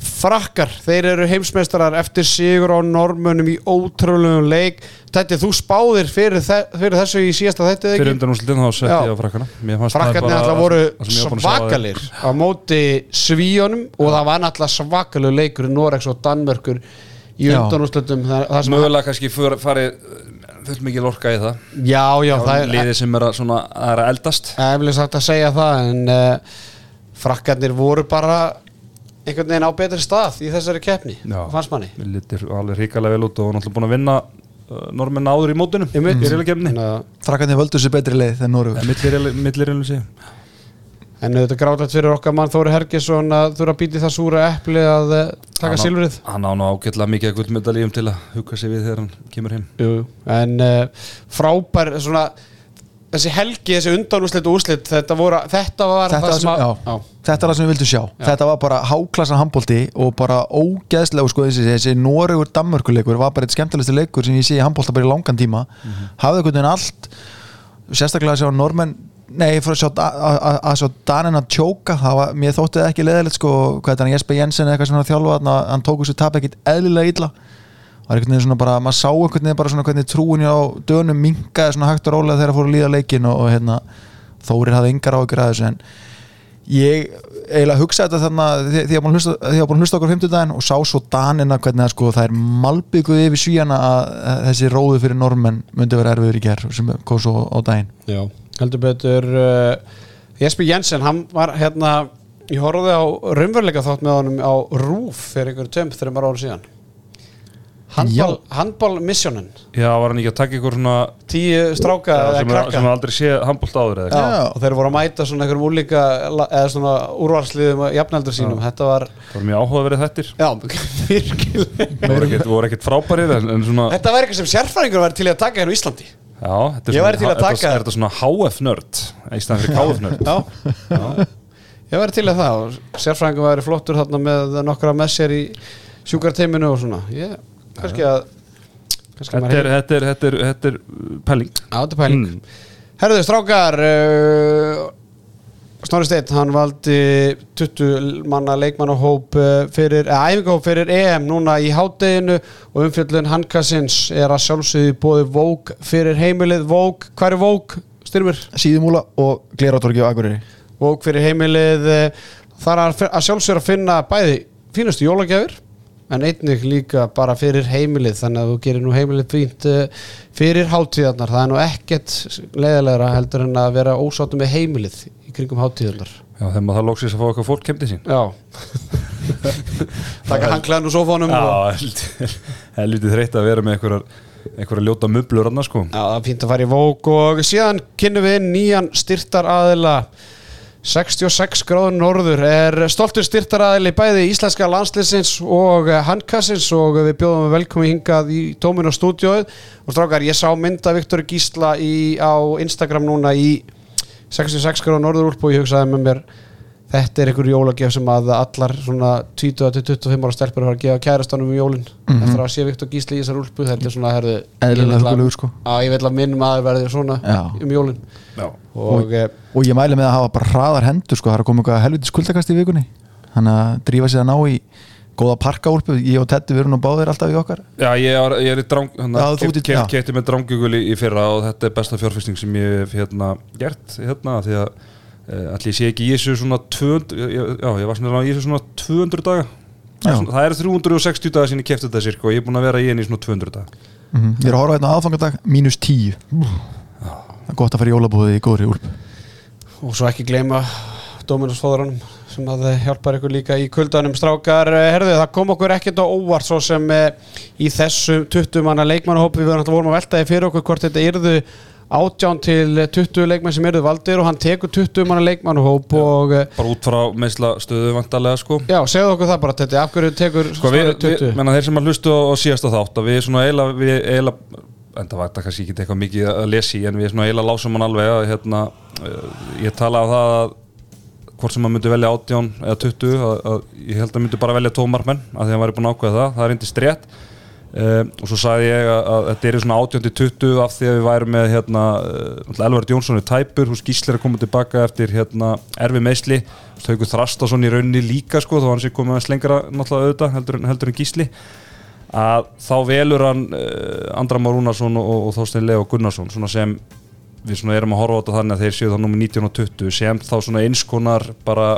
frakkar, þeir eru heimsmeistarar eftir sigur á normunum í ótrúlegum leik Þetta þú spáðir fyrir, þe fyrir þessu í síðasta þetta eða fyrir ekki? undan úrslitin þá setti Já. ég á frakkana Mér fannst það Frakkarnir bara alltaf voru það svakalir á móti svíjónum og það var alltaf svakalegu leikur í Norex og Danmörkur í Já. undanúslutum það, það sem mögulega kannski farið fullt mikið lorka í það Já, já, það Já, er liðið sem er að, svona, að er að eldast eflega sagt að segja það en uh, frakkarnir voru bara einhvern veginn á betri stað í þessari keppni fannst manni. Við litir alveg hrikalega vel út og náttúrulega búin að vinna uh, normenn áður í mótunum í Einmitt. reylakefni Þannig að- Frakkarnir völdu sér betri leið þegar Norður millir reylum sig En þetta gráðlegt fyrir okkar mann Þóri Hergesson að þurfa að býti það súra epli að eh, taka á- silfrið. Hann á nú ágætlega mikið að gullmedalíum til að hugga sig við þegar hann kemur heim. Jú, jú. en uh, frábær svona, þessi helgi, þessi undanúslit og úslit þetta, voru, þetta var Þetta það var sem að sem- já. Þetta er það sem við vildum sjá. Þetta var bara háklassa handbólti og bara ógeðslega sko, þessi, þessi Noregur Danmörkuleikur var bara eitt skemmtilegsti leikur sem ég sé í handbólta bara í langan tíma. Hafði einhvern veginn allt sérstaklega að sjá normenn nei, fyrir að sjá, að, sjá Danin að tjóka. Var, mér þótti það ekki leðilegt sko, hvað er það, Jesper Jensen eða eitthvað sem hann þjálfa hann tók þessu tap ekkit eðlilega illa var einhvern veginn svona bara, maður sá einhvern veginn bara svona hvernig trúin á dönum minkaði svona hægt og rólega þegar fóru að líða leikin og, og hérna, Þórir hafði yngar áhyggjur að þessu en ég eiginlega hugsa þetta þannig að því því var búin að hlusta, því var búin að hlusta okkur 50 daginn og sá svo Danina hvernig það sko það er malbygguð yfir svíjana að, að þessi róðu fyrir normenn myndi vera erfiður í gerð sem kom svo á daginn. Já, heldur betur uh, Jesper Jensen, hann var hérna ég horfði á raunveruleika þátt með honum á Rúf fyrir ykkur tömp maður ára síðan handball, handball missionin. Já, var hann ekki að taka ykkur svona tíu stráka Já, eða sem, krakka? sem aldrei sé handbólt áður eða Já, og þeir voru að mæta svona einhverjum úlíka eða svona úrvalsliðum og jafnaldur sínum. Þetta var, Það var mjög áhugaverið þettir. Já, <laughs> virkilega. Það voru ekkert, voru ekkert frábærir en, en svona Þetta var eitthvað sem sérfræðingur var til í að taka hérna á Íslandi. Já, þetta er Ég væri til að þetta- taka- Er þetta svona HF nörd í staðan fyrir KF nörd? Já, ég væri til að það og sérfræðingur væri flottur þarna með nokkra með sér í sjúkarteiminu og svona. Ég, kannski að kannski Þetta er, þetta er, þetta er, þetta er pæling Já, þetta er pæling Mm. Herðu, strákar uh, Snorri Steinn, hann valdi 20 manna leikmannahóp uh, fyrir, eða æfingahóp fyrir EM núna í hádeginu og umfjöllun handkassins er að sjálfsögðu bóði Vók fyrir heimilið Vók, hvað er Vók, styrmur? Síðumúla og Glerátorgi á Akureyri Vók fyrir heimilið eh, þar að, að sjálfsögðu að finna bæði fínustu jólagjafir en einnig líka bara fyrir heimilið þannig að þú gerir nú heimilið fínt uh, fyrir hátíðarnar, það er nú ekkert leiðilegra heldur en að vera ósáttum með heimilið í kringum hátíðarnar. Já, þegar maður það lóksins að fá eitthvað fólk kemdi sín. Já. <laughs> Takka hanglaðan úr sófánum og... Já, helviti þreytt að vera með einhverjar einhverjar ljóta mublur annars sko. Já, það er fínt að fara í vók og síðan kynnum við nýjan styrtar aðila 66 gráður norður er stoltur styrtar aðili bæði íslenska landsliðsins og handkassins og við bjóðum velkomi hingað í tóminu á stúdióið og strákar, ég sá mynda Viktor Gísla í, á Instagram núna í 66 gráður norður úlp og ég hugsaði með mér þetta er einhver jólagef sem að allar svona 20-25 ára stelpur var að gefa kærastanum um jólin. Eftir að sé Viktor Gísla í þessar úlpu þetta er svona, herðu að- sko. Já, ég vil að minn maður verði svona Já. um jólin. Já, og eh, og ég mæli með að hafa bara hraðar hendur sko, það er að koma eitthvað helviti skuldakast í vikunni. Hann að drífa sig að ná í góða parkaúlpu, ég og Teddy við erum nú báðir alltaf í okkar. Já, ég er, ég er í drang. Kefti með drangjugul í, í fyrra og þetta er besta fjárfesting sem ég hef hérna, gert hérna, því að allir sé ekki í þessu svona 200, ég, já, ég var svona í þessu svona 200 daga. Svona, það er 360 daga sem ég kefti þetta sirka og ég er búin að vera í henni í svona 200 daga. Mm ég er að horfa hérna á aðfangadag mínus 10 það er gott að fara í jólabúðið í góðri úlpu. Og svo ekki gleyma Dominus fóðurunum sem að hjálpar ykkur líka í kuldanum. Strákar, Eh, herðu það kom okkur ekkert á óvart svo sem eh, í þessum 20 manna leikmannahópi. Við vorum að veltaði fyrir okkur hvort þetta yrðu átján til 20 leikmenn sem yrðu valdir og hann tekur 20 manna leikmannahóp og eh, bara út frá meðsla stöðu vantarlega sko. Já, segðu okkur það bara þetta, af hverju tekur Sko við, Snorri við, menna þeir sem að hlustu á, á síðasta þátt að við svona eiginlega, við eiginlega en það var þetta kannski ekki eitthvað mikið að lesa í en við svona eiginlega lásum hann alveg að hérna, uh, ég tala af það að hvort sem maður myndi velja 18 eða 20 að, að ég held að myndi bara velja tómarmenn að því að hann væri búin að ákveða það, það er uh, og svo sagði ég að, að þetta er svona 18 til 20 af því að við værum með hérna, uh, Elvar Jónsson er tæpur, hús Gíslir er komið tilbaka eftir hérna, erfi meðsli Haukur Þrastason í rauninni líka sko, þá var hann sér komið að slengra náttúrulega auðvitað heldur, heldur en Gísli. Að þá velur hann uh, Andra Már Rúnarsson og, og Þorstein Leo Gunnarsson svona sem við svona erum að horfa á þetta þannig að þeir séu þá nummer 19 og 20 sem þá svona einskonar bara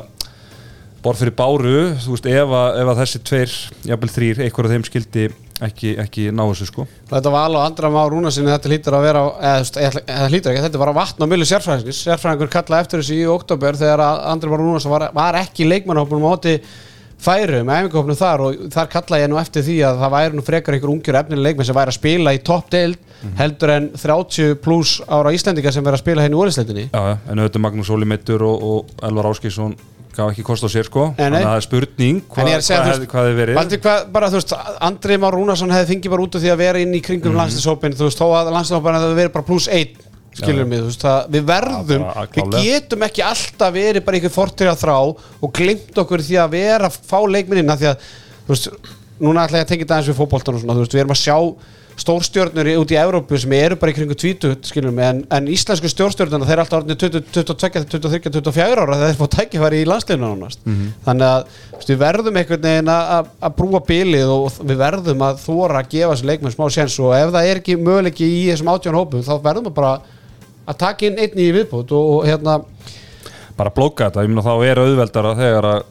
borð fyrir báru, þú veist, ef að, ef að þessi tveir, jafnvel þrýr, einhver af þeim skildi ekki, ekki ná þessu sko. Þetta var alveg andra má rúna sinni þetta hlýtur að vera eða, hlýtur ekki, þetta var að vatna á milli sérfræðingis sérfræðingur kallaði eftir þessu í oktober þegar andri var rúna var, var ekki leikmannhópunum á móti færum, æfingahópunum þar og þar kallaði ég nú eftir því að það væri nú frekar einhver ungjur efnileg leikmenn sem væri að spila í toppdeild heldur en 30 pluss ára Íslendinga sem verið að spila henni í úrlinsleitinni En gaf ekki kost á sér sko. Að það er spurning hva, En hvað, hefði verið. Valdi, hvað, bara, veist, Andri Már Rúnarsson hefði fengið bara út af því að vera inn í kringum mm landslýshópin, þú veist, þó að landslýshópin hefði verið bara pluss 1, skilur mig, þú veist, það, við verðum, bara við getum ekki alltaf verið bara einhver fortið að þrá og glimt okkur því að vera að fá leikminna því að, þú veist, núna ætla ég að tengja þetta aðeins við fótboltan og svona, þú veist, við erum að sjá stórstjörnur í- út í Evrópu sem eru bara í kringu 20, skilur mig, en, en íslensku stórstjörnuna, þeir eru alltaf orðinni 20, 22, 23, 24 ára þeir fá tækifæri í landsliðinu nánast. Þannig að við verðum einhvern veginn að, að- að brúa bilið og við verðum að þóra að gefa þessi leikmenn smá séns og ef það er ekki möguleiki í þessum átján hópum þá verðum við bara að taka inn einn í viðbútt og, og hérna bara blóka þetta, ég meina þá er auðveldara þegar að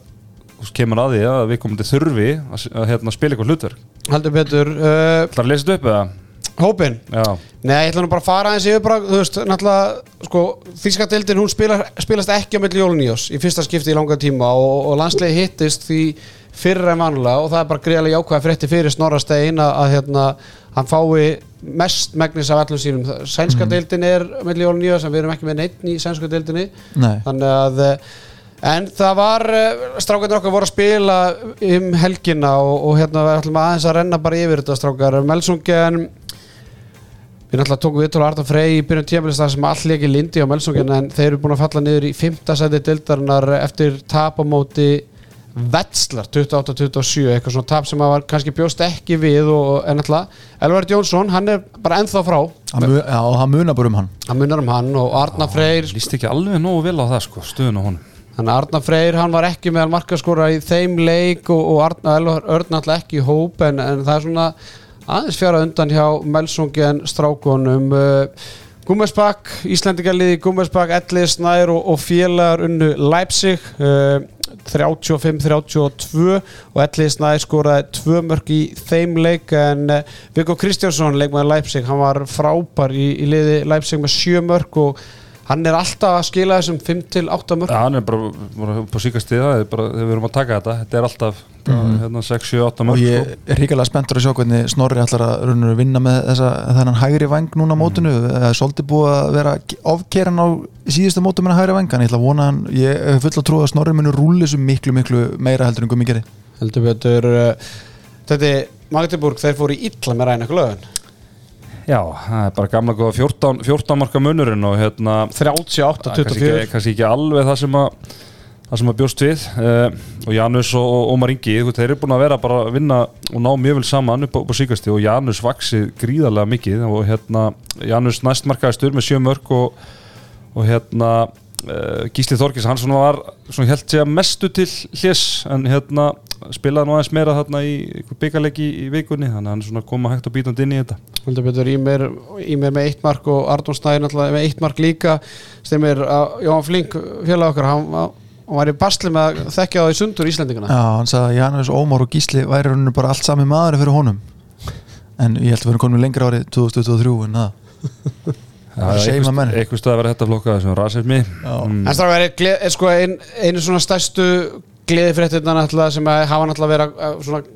kemur að því að við komum til þurfi að, s- að hérna, spila eitthvað hlutverk heldur betur uh, Það er að lesa þetta upp eða? hópin Já, Nei, ég ætla nú bara að fara aðeins yfir bara, þú veist, náttúrulega, sko, Þíska deildin, hún spilar, spilast ekki á milli jólun í oss í fyrsta skipti í langa tíma og, og landslegi hittist því fyrra en vanulega og það er bara greiðlega jákvæða frétti fyrir Snorrastein að, að hérna, hann fái mest megnis af allum sínum. Sænska deildin er á milli jólun í oss en við erum ekki með neitt í sænska deildinni Nei. þannig að eh, en það var strákarnir okkar voru að spila um helgina og, og hérna við ætlum aðeins að renna bara yfir þetta strákar. Melsungen við náttúrulega tókum viðtóla Arta Frey í byrjun tímabilista sem all leiki lindi á Melsungen en þeir eru búin að falla niður í 5. sæti dildarinnar eftir tap á móti Vetslar 28-27 eitthvað svona tap sem að var kannski bjóst ekki við og en náttúrulega Elvar Jónsson hann er bara ennþá frá. Hann mu- Já, hann munar bara um hann. Hann munar um hann og Arna Freyr líst ekki alveg nógu vel á það sko, stöðun á honum Þannig að Arna Freyr, hann var ekki meðal markaskóra í þeim leik og, og Arna Elvar Örn alltaf ekki í hóp en, en það er svona aðeins fjara undan hjá Melsungen strákonum uh, Gummesbakk, Íslendingarliði Gummesbakk, Elli Snær og, og félagar unnu Leipzig uh, 35-32 og Elli Snær skoraði tvö mörg í þeim leik en uh, Viggo Kristjánsson leikmaður Leipzig, hann var frábær í, í liði Leipzig með sjö mörg og hann er alltaf að skila þessum 5-8 mörg Já, hann er bara, bara upp á síkast það er bara, þegar við erum að taka þetta, þetta er alltaf hérna 6, 7, 8 og mörg ég sko. er ríkilega spenntur að sjá hvernig Snorri ætlar að vinna með þessa, þennan hægri vang núna á mótinu. Það er svolítið búið að vera ofkeran á síðustu mótum en að hægri vang en ég ætla að vona hann, ég hef full að trúa að Snorri muni rúli þessu miklu miklu meira heldur en gummi gerði heldur betur uh, þetta er Magdeburg, þeir fóru í illa með ræna lögun Já, það er bara gamla góða 14, 14 marka munurinn og hérna það er kannski 38-24 ekki, alveg það sem að það sem að bjóst við. Uh, og Janus og, Ómar Ingi þeir eru búin að vera bara að vinna og ná mjög vel saman upp á, upp á síkasti og Janus vaksið gríðarlega mikið og hérna Janus næstmarkaðistur með sjö mörg og, og hérna uh, Gísli Þorkis, hann svona var svona held segja mestu til hljés en hérna spilaði nú aðeins meira þarna í byggarleiki í vikunni þannig að hann er svona koma hægt og bítandi inn í þetta. Heldur betur í mér, í mér með eitt mark og Arnón Snæður náttúrulega með eitt mark líka stemir að Jóhann Flink félag okkar, hann, hann var í basli með að þekkja á því sundur Íslendingana. Já, hann sagði að Janus, Ómar og Gísli væri rauninu bara allt sami maður fyrir honum. En ég held að vera konum lengra árið 2023 en það. Það er að eitthvað stöð að vera þetta flokka þessum rasismi. Mm, En er, gle- er sko ein, einu svona stærstu gleði fréttirna náttúrulega sem að hafa náttúrulega verið að-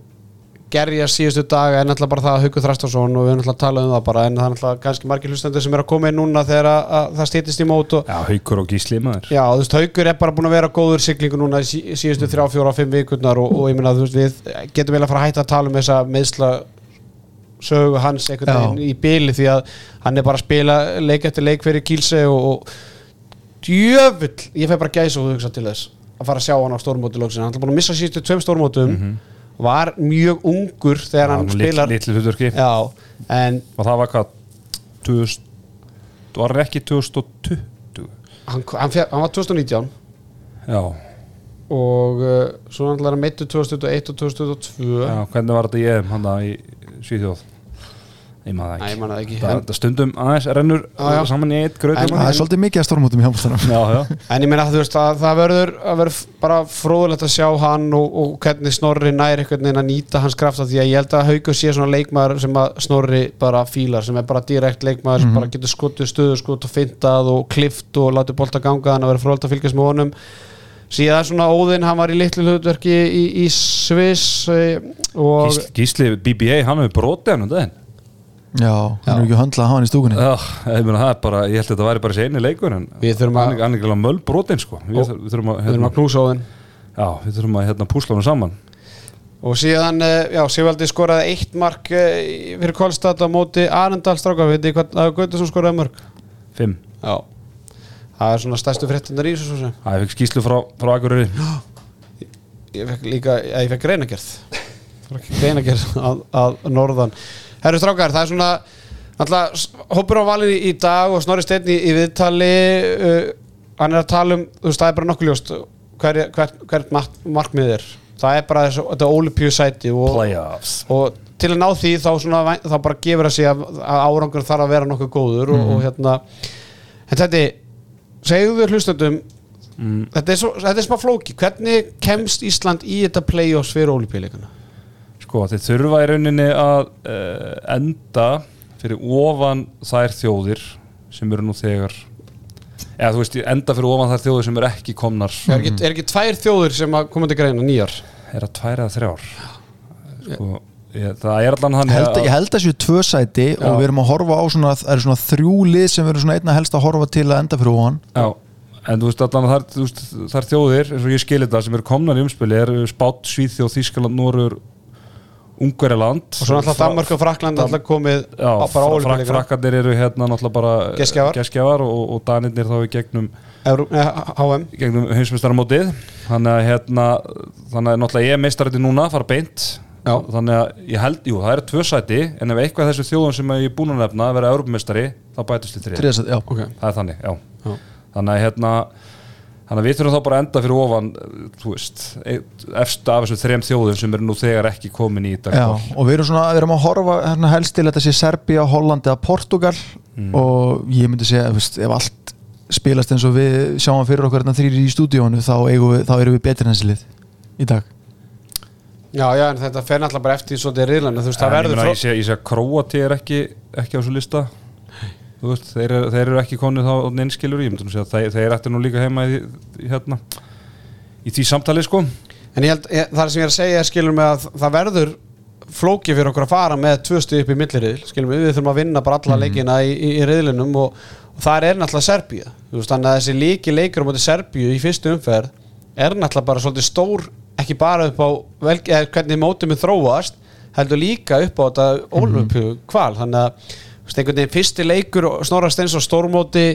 gerja síðustu daga er náttúrulega bara það að Haukur Þrastarsson og við erum náttúrulega að tala um það bara en það er náttúrulega kannski margir hlustendur sem er að koma inn núna þegar að, að það stýttist í mót og Já, haukur og gísli maður. Já, þú veist, Haukur er bara búin að vera góður siglingu núna í sí, síðustu þrjá, fjóra, fimm vikurnar og, og ég meina, þú veist, við getum vel að fara að hætta að tala um þessa meðsla sögu hans einhvern veginn í byli því að hann er bara að spila leik eftir leik fyrir kílse og, og djöfull, ég fæ bara gæsa og hugsa til þess að fara að sjá hann á stórmóti lóksin, hann er búin að missa síðustu tveim stórmótum var mjög ungur þegar hann spilar. hlutverki. Já, en Og það var hvað 2000 Var ekki 2020 hann, hann, fer, hann var 2019 Já, og uh, svo hann meittu 2021 og 2022 já, hvernig var þetta ég hann í Svíþjóð ég maður það ekki. Man það ekki. Það, en, það stundum aðeins rennur já. saman í eitt gröð En- það er svolítið mikið að stormótum í já. en ég meina að þú veist að það verður að verður bara fróðulegt að sjá hann og, og hvernig Snorri nær einhvern veginn að nýta hans krafta því að ég held að Haukur sé svona leikmaður sem að Snorri bara fílar sem er bara direkt leikmaður sem bara getur skotið stöðu skot og fyndað og klift og látið bolta ganga þannig að verður fróðulegt að fylgjast með honum. Síðan svona Óðinn, hann var í litlu hlutverki í, í Sviss eh, og Gísli, Gísli BBA, hann hefur brotið hann um daginn já, hann er ekki að höndla að hafa hann í stúkunni. Já, ég meina það er bara, ég held að þetta væri bara eini leikur en Við þurfum að- hann er- hann er ekki alveg möll brotin sko. Við, Og- við þurfum að, hérna, að knúsa Óðinn. Já, við þurfum að hérna, púsla hann saman. Og síðan, eh, já, Sigvaldi skoraði eitt mark eh, fyrir Kolstad á móti Arendal stráka, veit ég hvað, það sem skoraði mörg Fimm, Já. Það er svona stærstu fréttundar í þessu svo sem. Það ég fekk skýslu frá, frá Akureyri. Ég fekk líka, ég fekk greinagerð Greinagerð að, að norðan Herru strákar, það er svona Alltaf, hópur á valin í, dag og Snorri Steinn í, í viðtali uh, Hann er að tala um, þú veist, það er bara nokkuð ljóst Hver, hver, mark- markmið er. Það er bara þessu, þetta Olympiu sæti og, Playoffs. og til að ná því þá, svona, þá bara gefur að sig að, að árangur þarf að vera nokkuð góður og, og hérna en þetta segðu við hlustöndum þetta, er svo, þetta er smá flóki hvernig kemst Ísland í þetta play-offs fyrir ólipíleikana Sko, þeir þurfa í rauninni að uh, enda fyrir ofan þær þjóðir sem eru nú þegar eða þú veist, enda fyrir ofan þær þjóðir sem eru ekki komnar. Er, ekki, er ekki tvær þjóður sem að koma til greina nýjar? Er að tværa eða þrjár? Sko, ég, það er allan þannig held, ég held að séu tvö sæti Já. og við erum að horfa á svona, það eru svona þrjú lið sem við erum svona einna helst að horfa til að enda fyrir ofan. Já, en þú veist allan veist, þar þjóðir, eins og ég skilir það sem eru komnar í umspili, eru Spát, Svíþjóð, Þískaland, Norur, Ungverjaland og svo alltaf Danmark og Frakland alltaf komið Já, á bara frak, ólipíleikana frakkandir eru hérna náttúrulega bara Gestgjafar. gestgjafar og, og danirnir þá í gegnum, HM gegnum heimsmestaramótið þannig að hérna þannig að náttúrulega ég er meistarandi núna, fara beint Já. þannig að ég held, jú, það eru tvö sæti en ef eitthvað þessu þjóðum sem ég er búin að nefna að vera Europamestari, þá bætist til þrið okay. það er þannig, já, Já. þannig að hérna þannig að við þurfum þá bara að enda fyrir ofan þú veist, efst af þessu þrem þjóðum sem eru nú þegar ekki komin í þetta Já, og við erum svona, við erum að horfa hérna helst til þetta sé Serbia, Holland eða Portugal og ég myndi segja, þú veist, ef allt spilast eins og við sjáum fyrir okkur hérna þrýri í stúdíónu þá, eigum við, þá erum við betri en þessi lið í dag. Já, já, en þetta fer náttúrulega bara eftir svolítið riðlanu, þú veist, það verður ég sé, ég sé að Króati er ekki, ekki á þessu lista þú veist, þeir, eru- þeir eru ekki konið þá neinskilur í, þeir, þeir ætti nú líka heima í, í hérna í því samtali sko. En ég held, ég, það sem ég er að segja er skilur mig að það verður flókið fyrir okkur að fara með tvö stuð upp í milliriðil, skilur mig, við þurfum að vinna bara alla leikina í, í, riðlinum og, og það er náttúrulega Serbía, þú veist, þannig að þessi líki leikur móti Serbíu í fyrstu umferð er náttúrulega bara svolítið stór ekki bara upp á vel, eða, hvernig mótum við þróast, heldur líka upp á þetta ólupju kval, þannig að einhvern veginn fyrsti leikur og snorast eins og stórmóti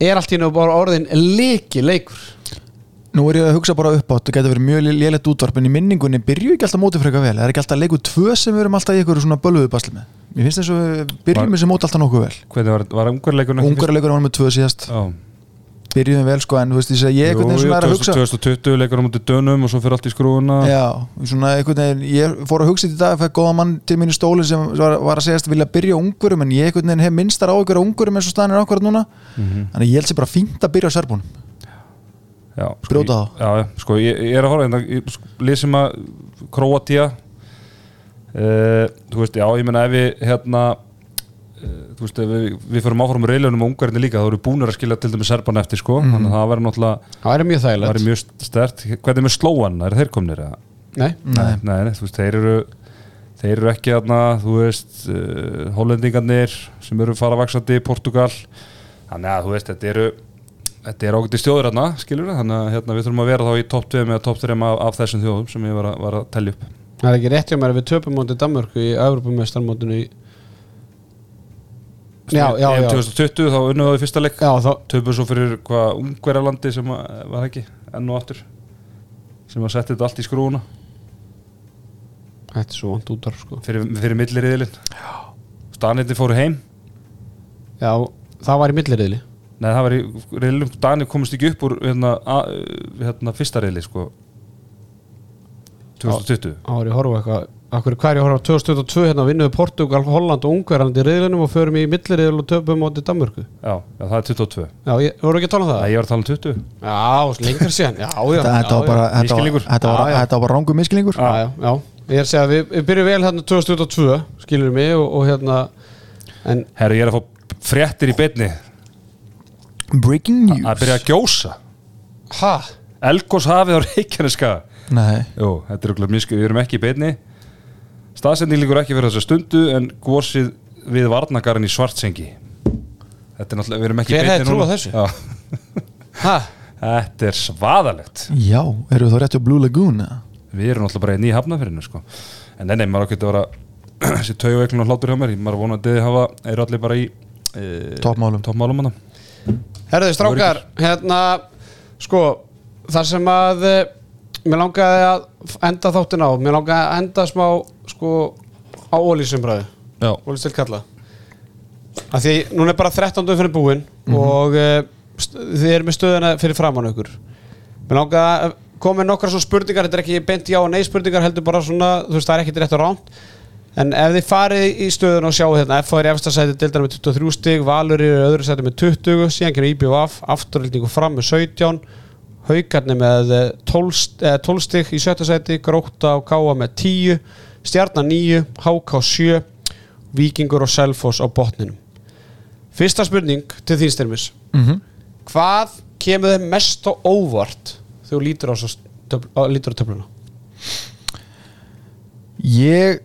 er allt í nú bara orðin líki leikur Nú er ég að hugsa bara upp á þetta getur verið mjög lélætt útvarp en í minningunni byrju ekki alltaf mótið frekar vel. Það er ekki alltaf leiku tvö sem við erum alltaf í ykkur svona bölvuðu basli með? Mér finnst þess að við byrjum þessi mót alltaf nokkuð vel. Hvernig var, var ungarleikurinn Ungarleikur var með tvö síðast. Já, byrjuðum vel sko en þú veist ég ég einhvern veginn svona er að 2000 hugsa 2020 leikur á mútið dönum og svo fyrir allt í skrúuna Já, svona einhvern veginn, ég fór að hugsa þetta í dag að fæk góða mann til mínu stóli sem var, var að segjast vilja byrja ungurum en ég einhvern veginn hef minnstar á ungurum eins og staðan er ákvarð núna. Mhm. þannig að ég held sér bara fínt að byrja á serbunum. Já, sko, Brjóta ég- Já, sko, ég, ég er að horfa hérna, ég sko, lýsum að Króatia uh, Þú veist, já, ég meina ef við hérna þú veist, við, við fyrir áfram reilunum og ungarnir líka, þá erum við búinir að skilja til dæmis serban eftir, sko, Mhm. þannig að það verður náttúrulega það er mjög það þægilegt verður mjög stert, hvernig með slóan er þeir komnir, eða? Nei, Nei. Nei, nei, þú veist, þeir eru þeir eru ekki þarna, þú veist uh, hollendingarnir sem eru fara vaksandi í Portugal þannig að þú veist, þetta eru þetta er ágætti stjóður hérna, skilur við þannig að hérna, við þurfum að vera þá í topp 2 eða topp 3 af, af þessum þjóðum sem ég var að, var að tellja upp. Það er ekki rétt hjá mér að við töpum mótið Danmörku í Evropamestarmótinu í EM já 2020 þá unnum við það í fyrsta leik. Töpum svo fyrir hvað ungverjalandi sem að, var ekki, enn og aftur. Sem að setja þetta allt í skrúuna þetta er svo vant útar sko. Fyrir, fyrir milliriðilinn. Stanirni fóru heim. Já, það var í milliriðli. Nei, það var í reilum, Dani komist ekki upp úr hérna, a, hérna fyrsta reili sko. 2020 Það var í horfa eitthvað Akkur hvað er ég að horfa á 2022 hérna vinnuðu Portugal, Holland og Ungverland í riðlunum og förum í milliriðl og töpum móti Danmörku? Já, já, það er 22 Já, ég voru ekki að tala um það? Nei, ég var að tala um 20 Já, lengur síðan. Já, já, Þetta, var bara, þetta var, þetta var, Já, já. þetta var bara rángu miskilningur Já, já, já Ég er að segja að við, við byrjum vel hérna 2022 skilur mig og, og hérna en Herru, ég er að fá fréttir í beinni. Breaking news. að byrja að gjósa. Ha, Elgós hafið á Reykjaneska Nei, Jú, þetta er okkur mjög við erum ekki í beinni Staðsending líkur ekki fyrir þessa stundu en gósið við varnagarinn í Svartsengi Þetta er náttúrulega, við erum ekki Hver hefði núna. þessu? Já, ha Þetta er svaðalegt já, eru þá rétt á Blue Lagoon eða? Við erum náttúrulega bara í nýja hafnafyrinu sko. En nei, nei, maður ákveði að vera <clears throat> þessi taugveiklun og hlátur hjá mér maður vonandi hafa, eru allir bara í e, Toppmálum. Toppmálum hana. Herðu strákar, hérna sko, þar sem að eh, mér langaði að enda þáttin á, mér langaði að enda smá sko á ólísumræðu Já, ólístil kalla því núna er bara 13. fyrir búin og uh, þið erum með stöðuna fyrir framann ykkur. Mér langaði að koma með nokkra svo spurningar þetta er ekki beint já og nei spurningar heldur bara svona, þú veist það er ekkit rétt og ránt en ef þið farið í stöðun og sjáu hérna F er í efsta sæti dildar með 23 stig Valur er í öðru sæti með 20 síðan kemur IBF, afturhaldingu fram með 17 Haukarni með eh, 12, st- eh, 12 stig í sjötta sæti Gróta og Káa með 10 Stjarnan 9, HK 7 Víkingur og Selfoss á botninum Fyrsta spurning til þín styrmis Mhm. Hvað kemur þeim mest á óvart þegar þú lítur á, á töfluna? Ég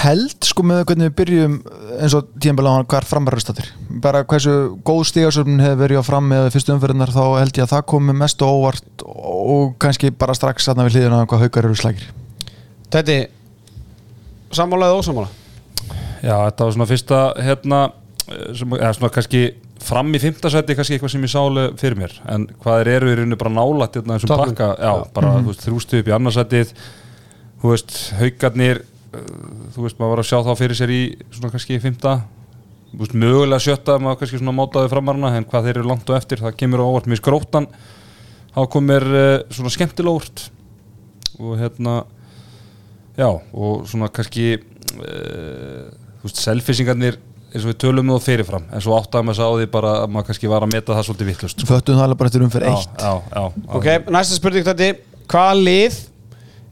held sko með hvernig við byrjum eins og tíðanbæla á hvar framverðarstatir bara hversu góð stígasöfn hefur verið á fram með fyrstu umferðinar þá held ég að það komi mest óvart og kannski bara strax aðna við hliðina á hvað haukar eru slækir. Þetta sammála eða ósamála? Já, þetta var svona fyrsta hérna, eh, sem, eða svona kannski fram í fimmtasæti kannski eitthvað sem ég sálu fyrir mér. En hvað er eru í rauninu bara nálætt hérna, þessum Toppnum. pakka, já, bara þú veist, þrjústu upp í annarsætið þú veist, haugarnir þú veist, maður var að sjá þá fyrir sér í svona kannski fimmta þú veist, mögulega sjötta, maður kannski svona mótaði framarna en hvað þeir eru langt og eftir, það kemur á óvart. Mér skróttan, þá komir uh, svona skemmtilega óvart og hérna já, og svona kannski uh, þú veist, selfisingarnir eins og við tölum um það fyrirfram en svo áttaðum að sá því bara að maður kannski var að meta það svolítið vittlust Föttum það alveg bara eftir umferð já, eitt já, já, Ok, næsta spurning þetta Hvaða lið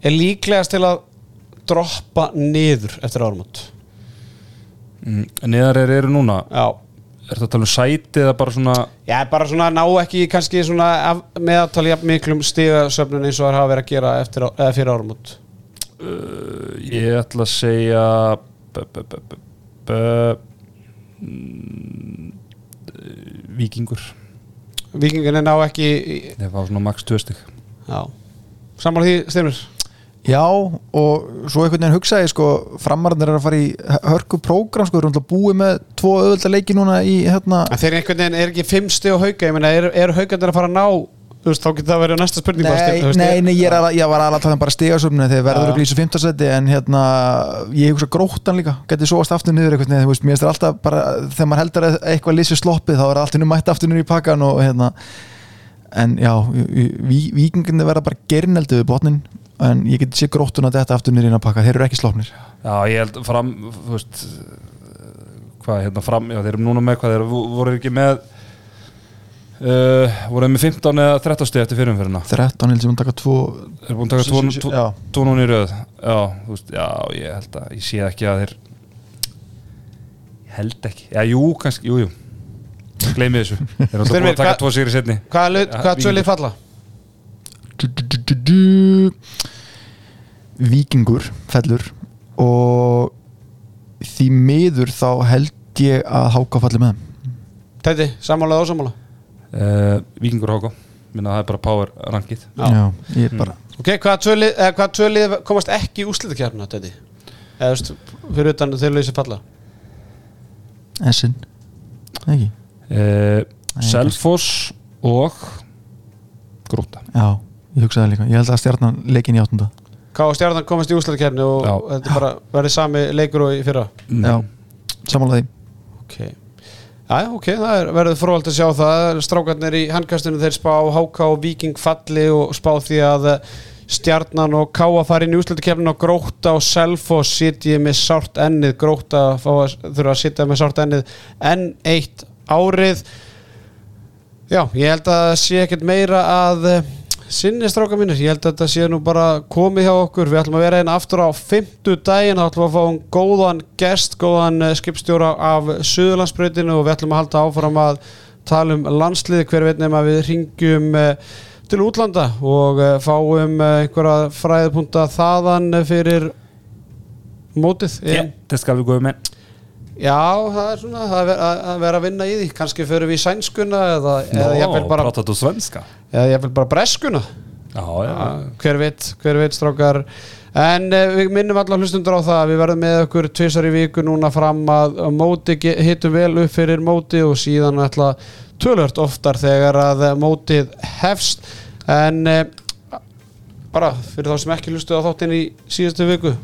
er líklegast til að droppa niður eftir árumót? mm, Neðar er eru núna? Já. Er það að tala um sæti eða bara svona Já, bara svona ná ekki kannski svona af- meðaltali jafn miklum stigasöfnun eins og það hafa verið að gera eftir, á- eða fyrir árumót uh, Ég ætla að segja b, b, b, b, b, mm, Víkingur. Víkinginni ná ekki í- Það var svona max 2 stig. Já. Sammála því, Styrmir Já, og svo einhvern veginn hugsaði sko, framarðin er að fara í hörku prógram, sko, eru náttúrulega búið með tvo öðvölda leiki núna í hérna. En þeir einhvern veginn er ekki fimm stið á hauka? Ég meina, eru er haukandir að fara að ná Þú veist, þá getur það verið næsta spurning bara, Nei, veist, nei, nei, ég, er alveg, ég var alveg að um bara stigasöfnu þegar verður að glýsa fimmtarsæti en hérna, ég hugsa gróttan líka. Getið sóast aftur niður eitthvað þú veist, alltaf bara, þegar maður heldur að eitthvað lýsir sloppið er og hérna. En já, ví, vikinginni verða bara gerneldu við botnin en ég get sé gróttun að þetta aftur niður í pakka, þeir eru ekki sloppnir. Já, ég held fram þú veist hvað, hérna fram, já, þeir eru núna með hvað þeir vo- voru ekki með uh, voru með 15 eða 13 stið eftir fyrirumferðina? 13 held sem hún taka tvo Þeir eru búin að taka tvo- tvo- já, tvo núna í röð. Já, veist, já, ég held að ég sé ekki að þeir ég held ekki, já, jú, kannski, jú, jú. Gleimi þessu. Þeir eru alltaf búin að taka hvað- tvo sigri setni Hvaða lið- Ja, hvaða tvö Víkingur. lið falla? du, du. Víkingur fellur og því miður þá held ég að háka falli með þeim. Tæti, sammála eða ósammála? Uh, Víkingur Háko minna það er bara power rankið. Já. Já, ég er bara Ok, hvaða tvö lið, eða hvaða tvö lið komast ekki í úslitakjarna, Tæti? Eða, þú veist, fyrir utan þeir lýsi falla? Essin ekki, uh, Selfoss og Grúta já, ég hugsaði það líka. Ég held að stjarnan leikin í áttunda. Hvað á stjarnan komast í úslitakjarni og Já. þetta bara verði sami leikur og í fyrra? Mm. já, samanlega því. Ok. Já, ok, það er, verður fróðald að sjá það. Strákarnir í handkastinu þeir spá HK og Viking falli og spá því að Stjarnan og Káa fara inn í úslutukefnin og Gróta og Selfoss sitji með sárt ennið. Gróta fá að, þurfa að sitja með sárt ennið enn eitt árið. Já, ég held að sé ekkert meira að sinni stráka mínir, ég held að þetta sé nú bara komið hjá okkur, við ætlum að vera einn aftur á fymtu daginn, þá ætlum við að fá um góðan gest, góðan eh, skipstjóra af Suðurlandsbrautinu og við ætlum að halda áfram að tala um landsliði hver veit nefn að við ringjum eh, til útlanda og eh, fáum einhverja fræðpunta þaðan fyrir mótið Ja, det skal vi gå med. Já, það er svona að að vera að vinna í því. Kannski förum við í sænskuna eða, eða jafnvel bara, pratar du svenska? eða jafnvel bara breskuna. Já, já. Hver veit, hver veit strákar. En uh, við minnum alla hlustundur á það að við verðum með okkur tvisar í viku núna fram að, móti hittum vel upp fyrir móti og síðan ætla tölvört oftar þegar að eh, mótið hefst. En uh, bara fyrir þá sem ekki hlustu á þáttinn í síðustu viku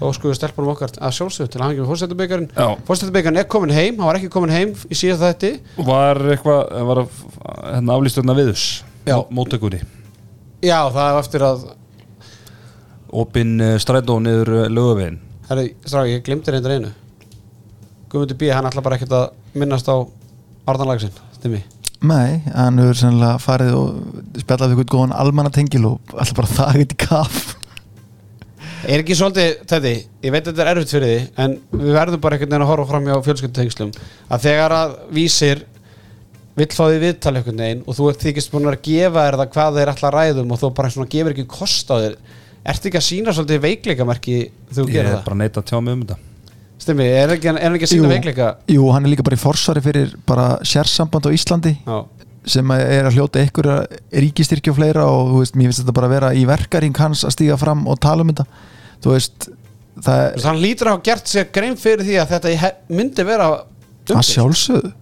þá skoðu stelpunum okkar að sjálfsögðu til að hangja með fórstættubikarin Já. fórstættubikarin er komin heim, hann var ekki komin heim í síðast þætti Var eitthvað, var að, hérna aflýsturna viðus? Móttökunni. já, það er eftir að Opin uh, strætó niður uh, lögavegin. herri, stráki, ég glimti reyndar einu Guðmundur B, hann ætla bara ekkert að minnast á Arnarlagsinn, stimmi Nei, hann hefur sennilega farið og spjallað við eitthvað góðan almannatengil og alltaf bara það eitthvað í kaff Er ekki svolítið, þetta, ég veit að þetta er erfitt fyrir því en við verðum bara einhvern veginn að horfa fram hjá fjölskyldutengslum að þegar að vísir vill fá því viðtal einhvern veginn og þú ert þykist búin að gefa þér það hvað þeir að ræðum og þú bara svona gefur ekki kost á þér Ertu ekki að sína svolítið veikleikamerki þú Ég gerir er það? bara að neita að tjá mig um þetta. Stimmi, er ekki, er hann ekki að sína Jú. veikleika? Jú, hann er líka bara í forsvari fyrir bara sérsamband á Íslandi Já, sem er að hljóta einhverja ríkistyrki og fleira og veist, mér finnst þetta bara að vera í verkaring hans að stíga fram og tala um þetta. Þú veist, Þú veist, hann lítur að hafa gert sér grein fyrir því að þetta myndi vera er að sjálfsögðu.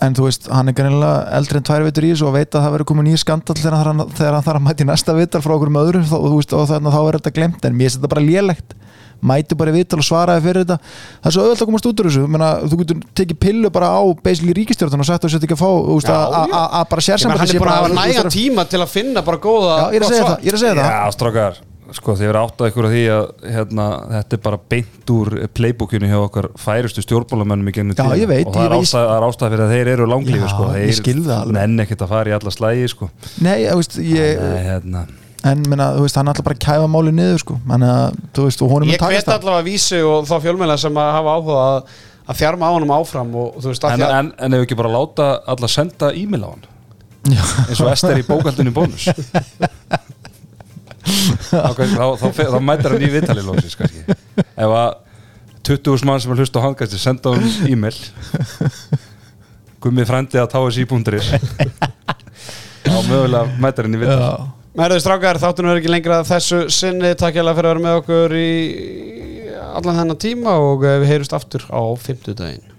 En þú veist, hann er greinilega eldri en tvær vitur í þessu og veit að það verður komið nýr skandal þegar hann, þarf- að mæti næsta vitar frá okkur öðrum þá, og, veist, og þannig að þá er þetta glemt en mér finnst þetta bara lélegt mæti bara í vital og svaraði fyrir þetta það er svo auðvitað að komast út úr þessu Menna, þú getur tekið pillu bara á basically ríkistjórn og sagt að þetta ekki að fá Já, að- já. bara sérsambandi Hann er búin að bara- hafa veist, tíma til að finna bara góða Já, ég er að segja það, Já, strákar, sko þið verið áttað ykkur að því að hérna, þetta er bara beint úr playbookinu hjá okkar færustu stjórnbólamönnum í gennum Já, ég veit, og það er ástæð, það er ástæð fyrir að þeir eru langlífi Já, sko. þeir nenn ekkert að fara í alla slægi sko. Nei, ég, Nei, hérna. En minna, þú veist, hann er alltaf bara að kæfa máli niður sko, að, veist, og honum Ég er takast hveti allavega vísi og þá fjölmjöla sem að hafa áhuga að, að þjarma á honum áfram og þú veist að en, að en, en ef ekki bara láta alla senda e-mail á hann? Eins og Ester í bókaldinu bónus. <laughs> Þá, þá, þá, þá mætir hann í vitali lóksins kannski. Ef að 20.000 mann sem er hlust á handgæsti senda hann e-mail gummið frændi að táa.is <laughs> þá mögulega mætir hann í vitali Já. Mærðu strákar, þáttunum er ekki lengra þessu sinni. Takk hérlega fyrir að vera með okkur í allan þennan tíma og eh, við heyrust aftur á fimmtudaginn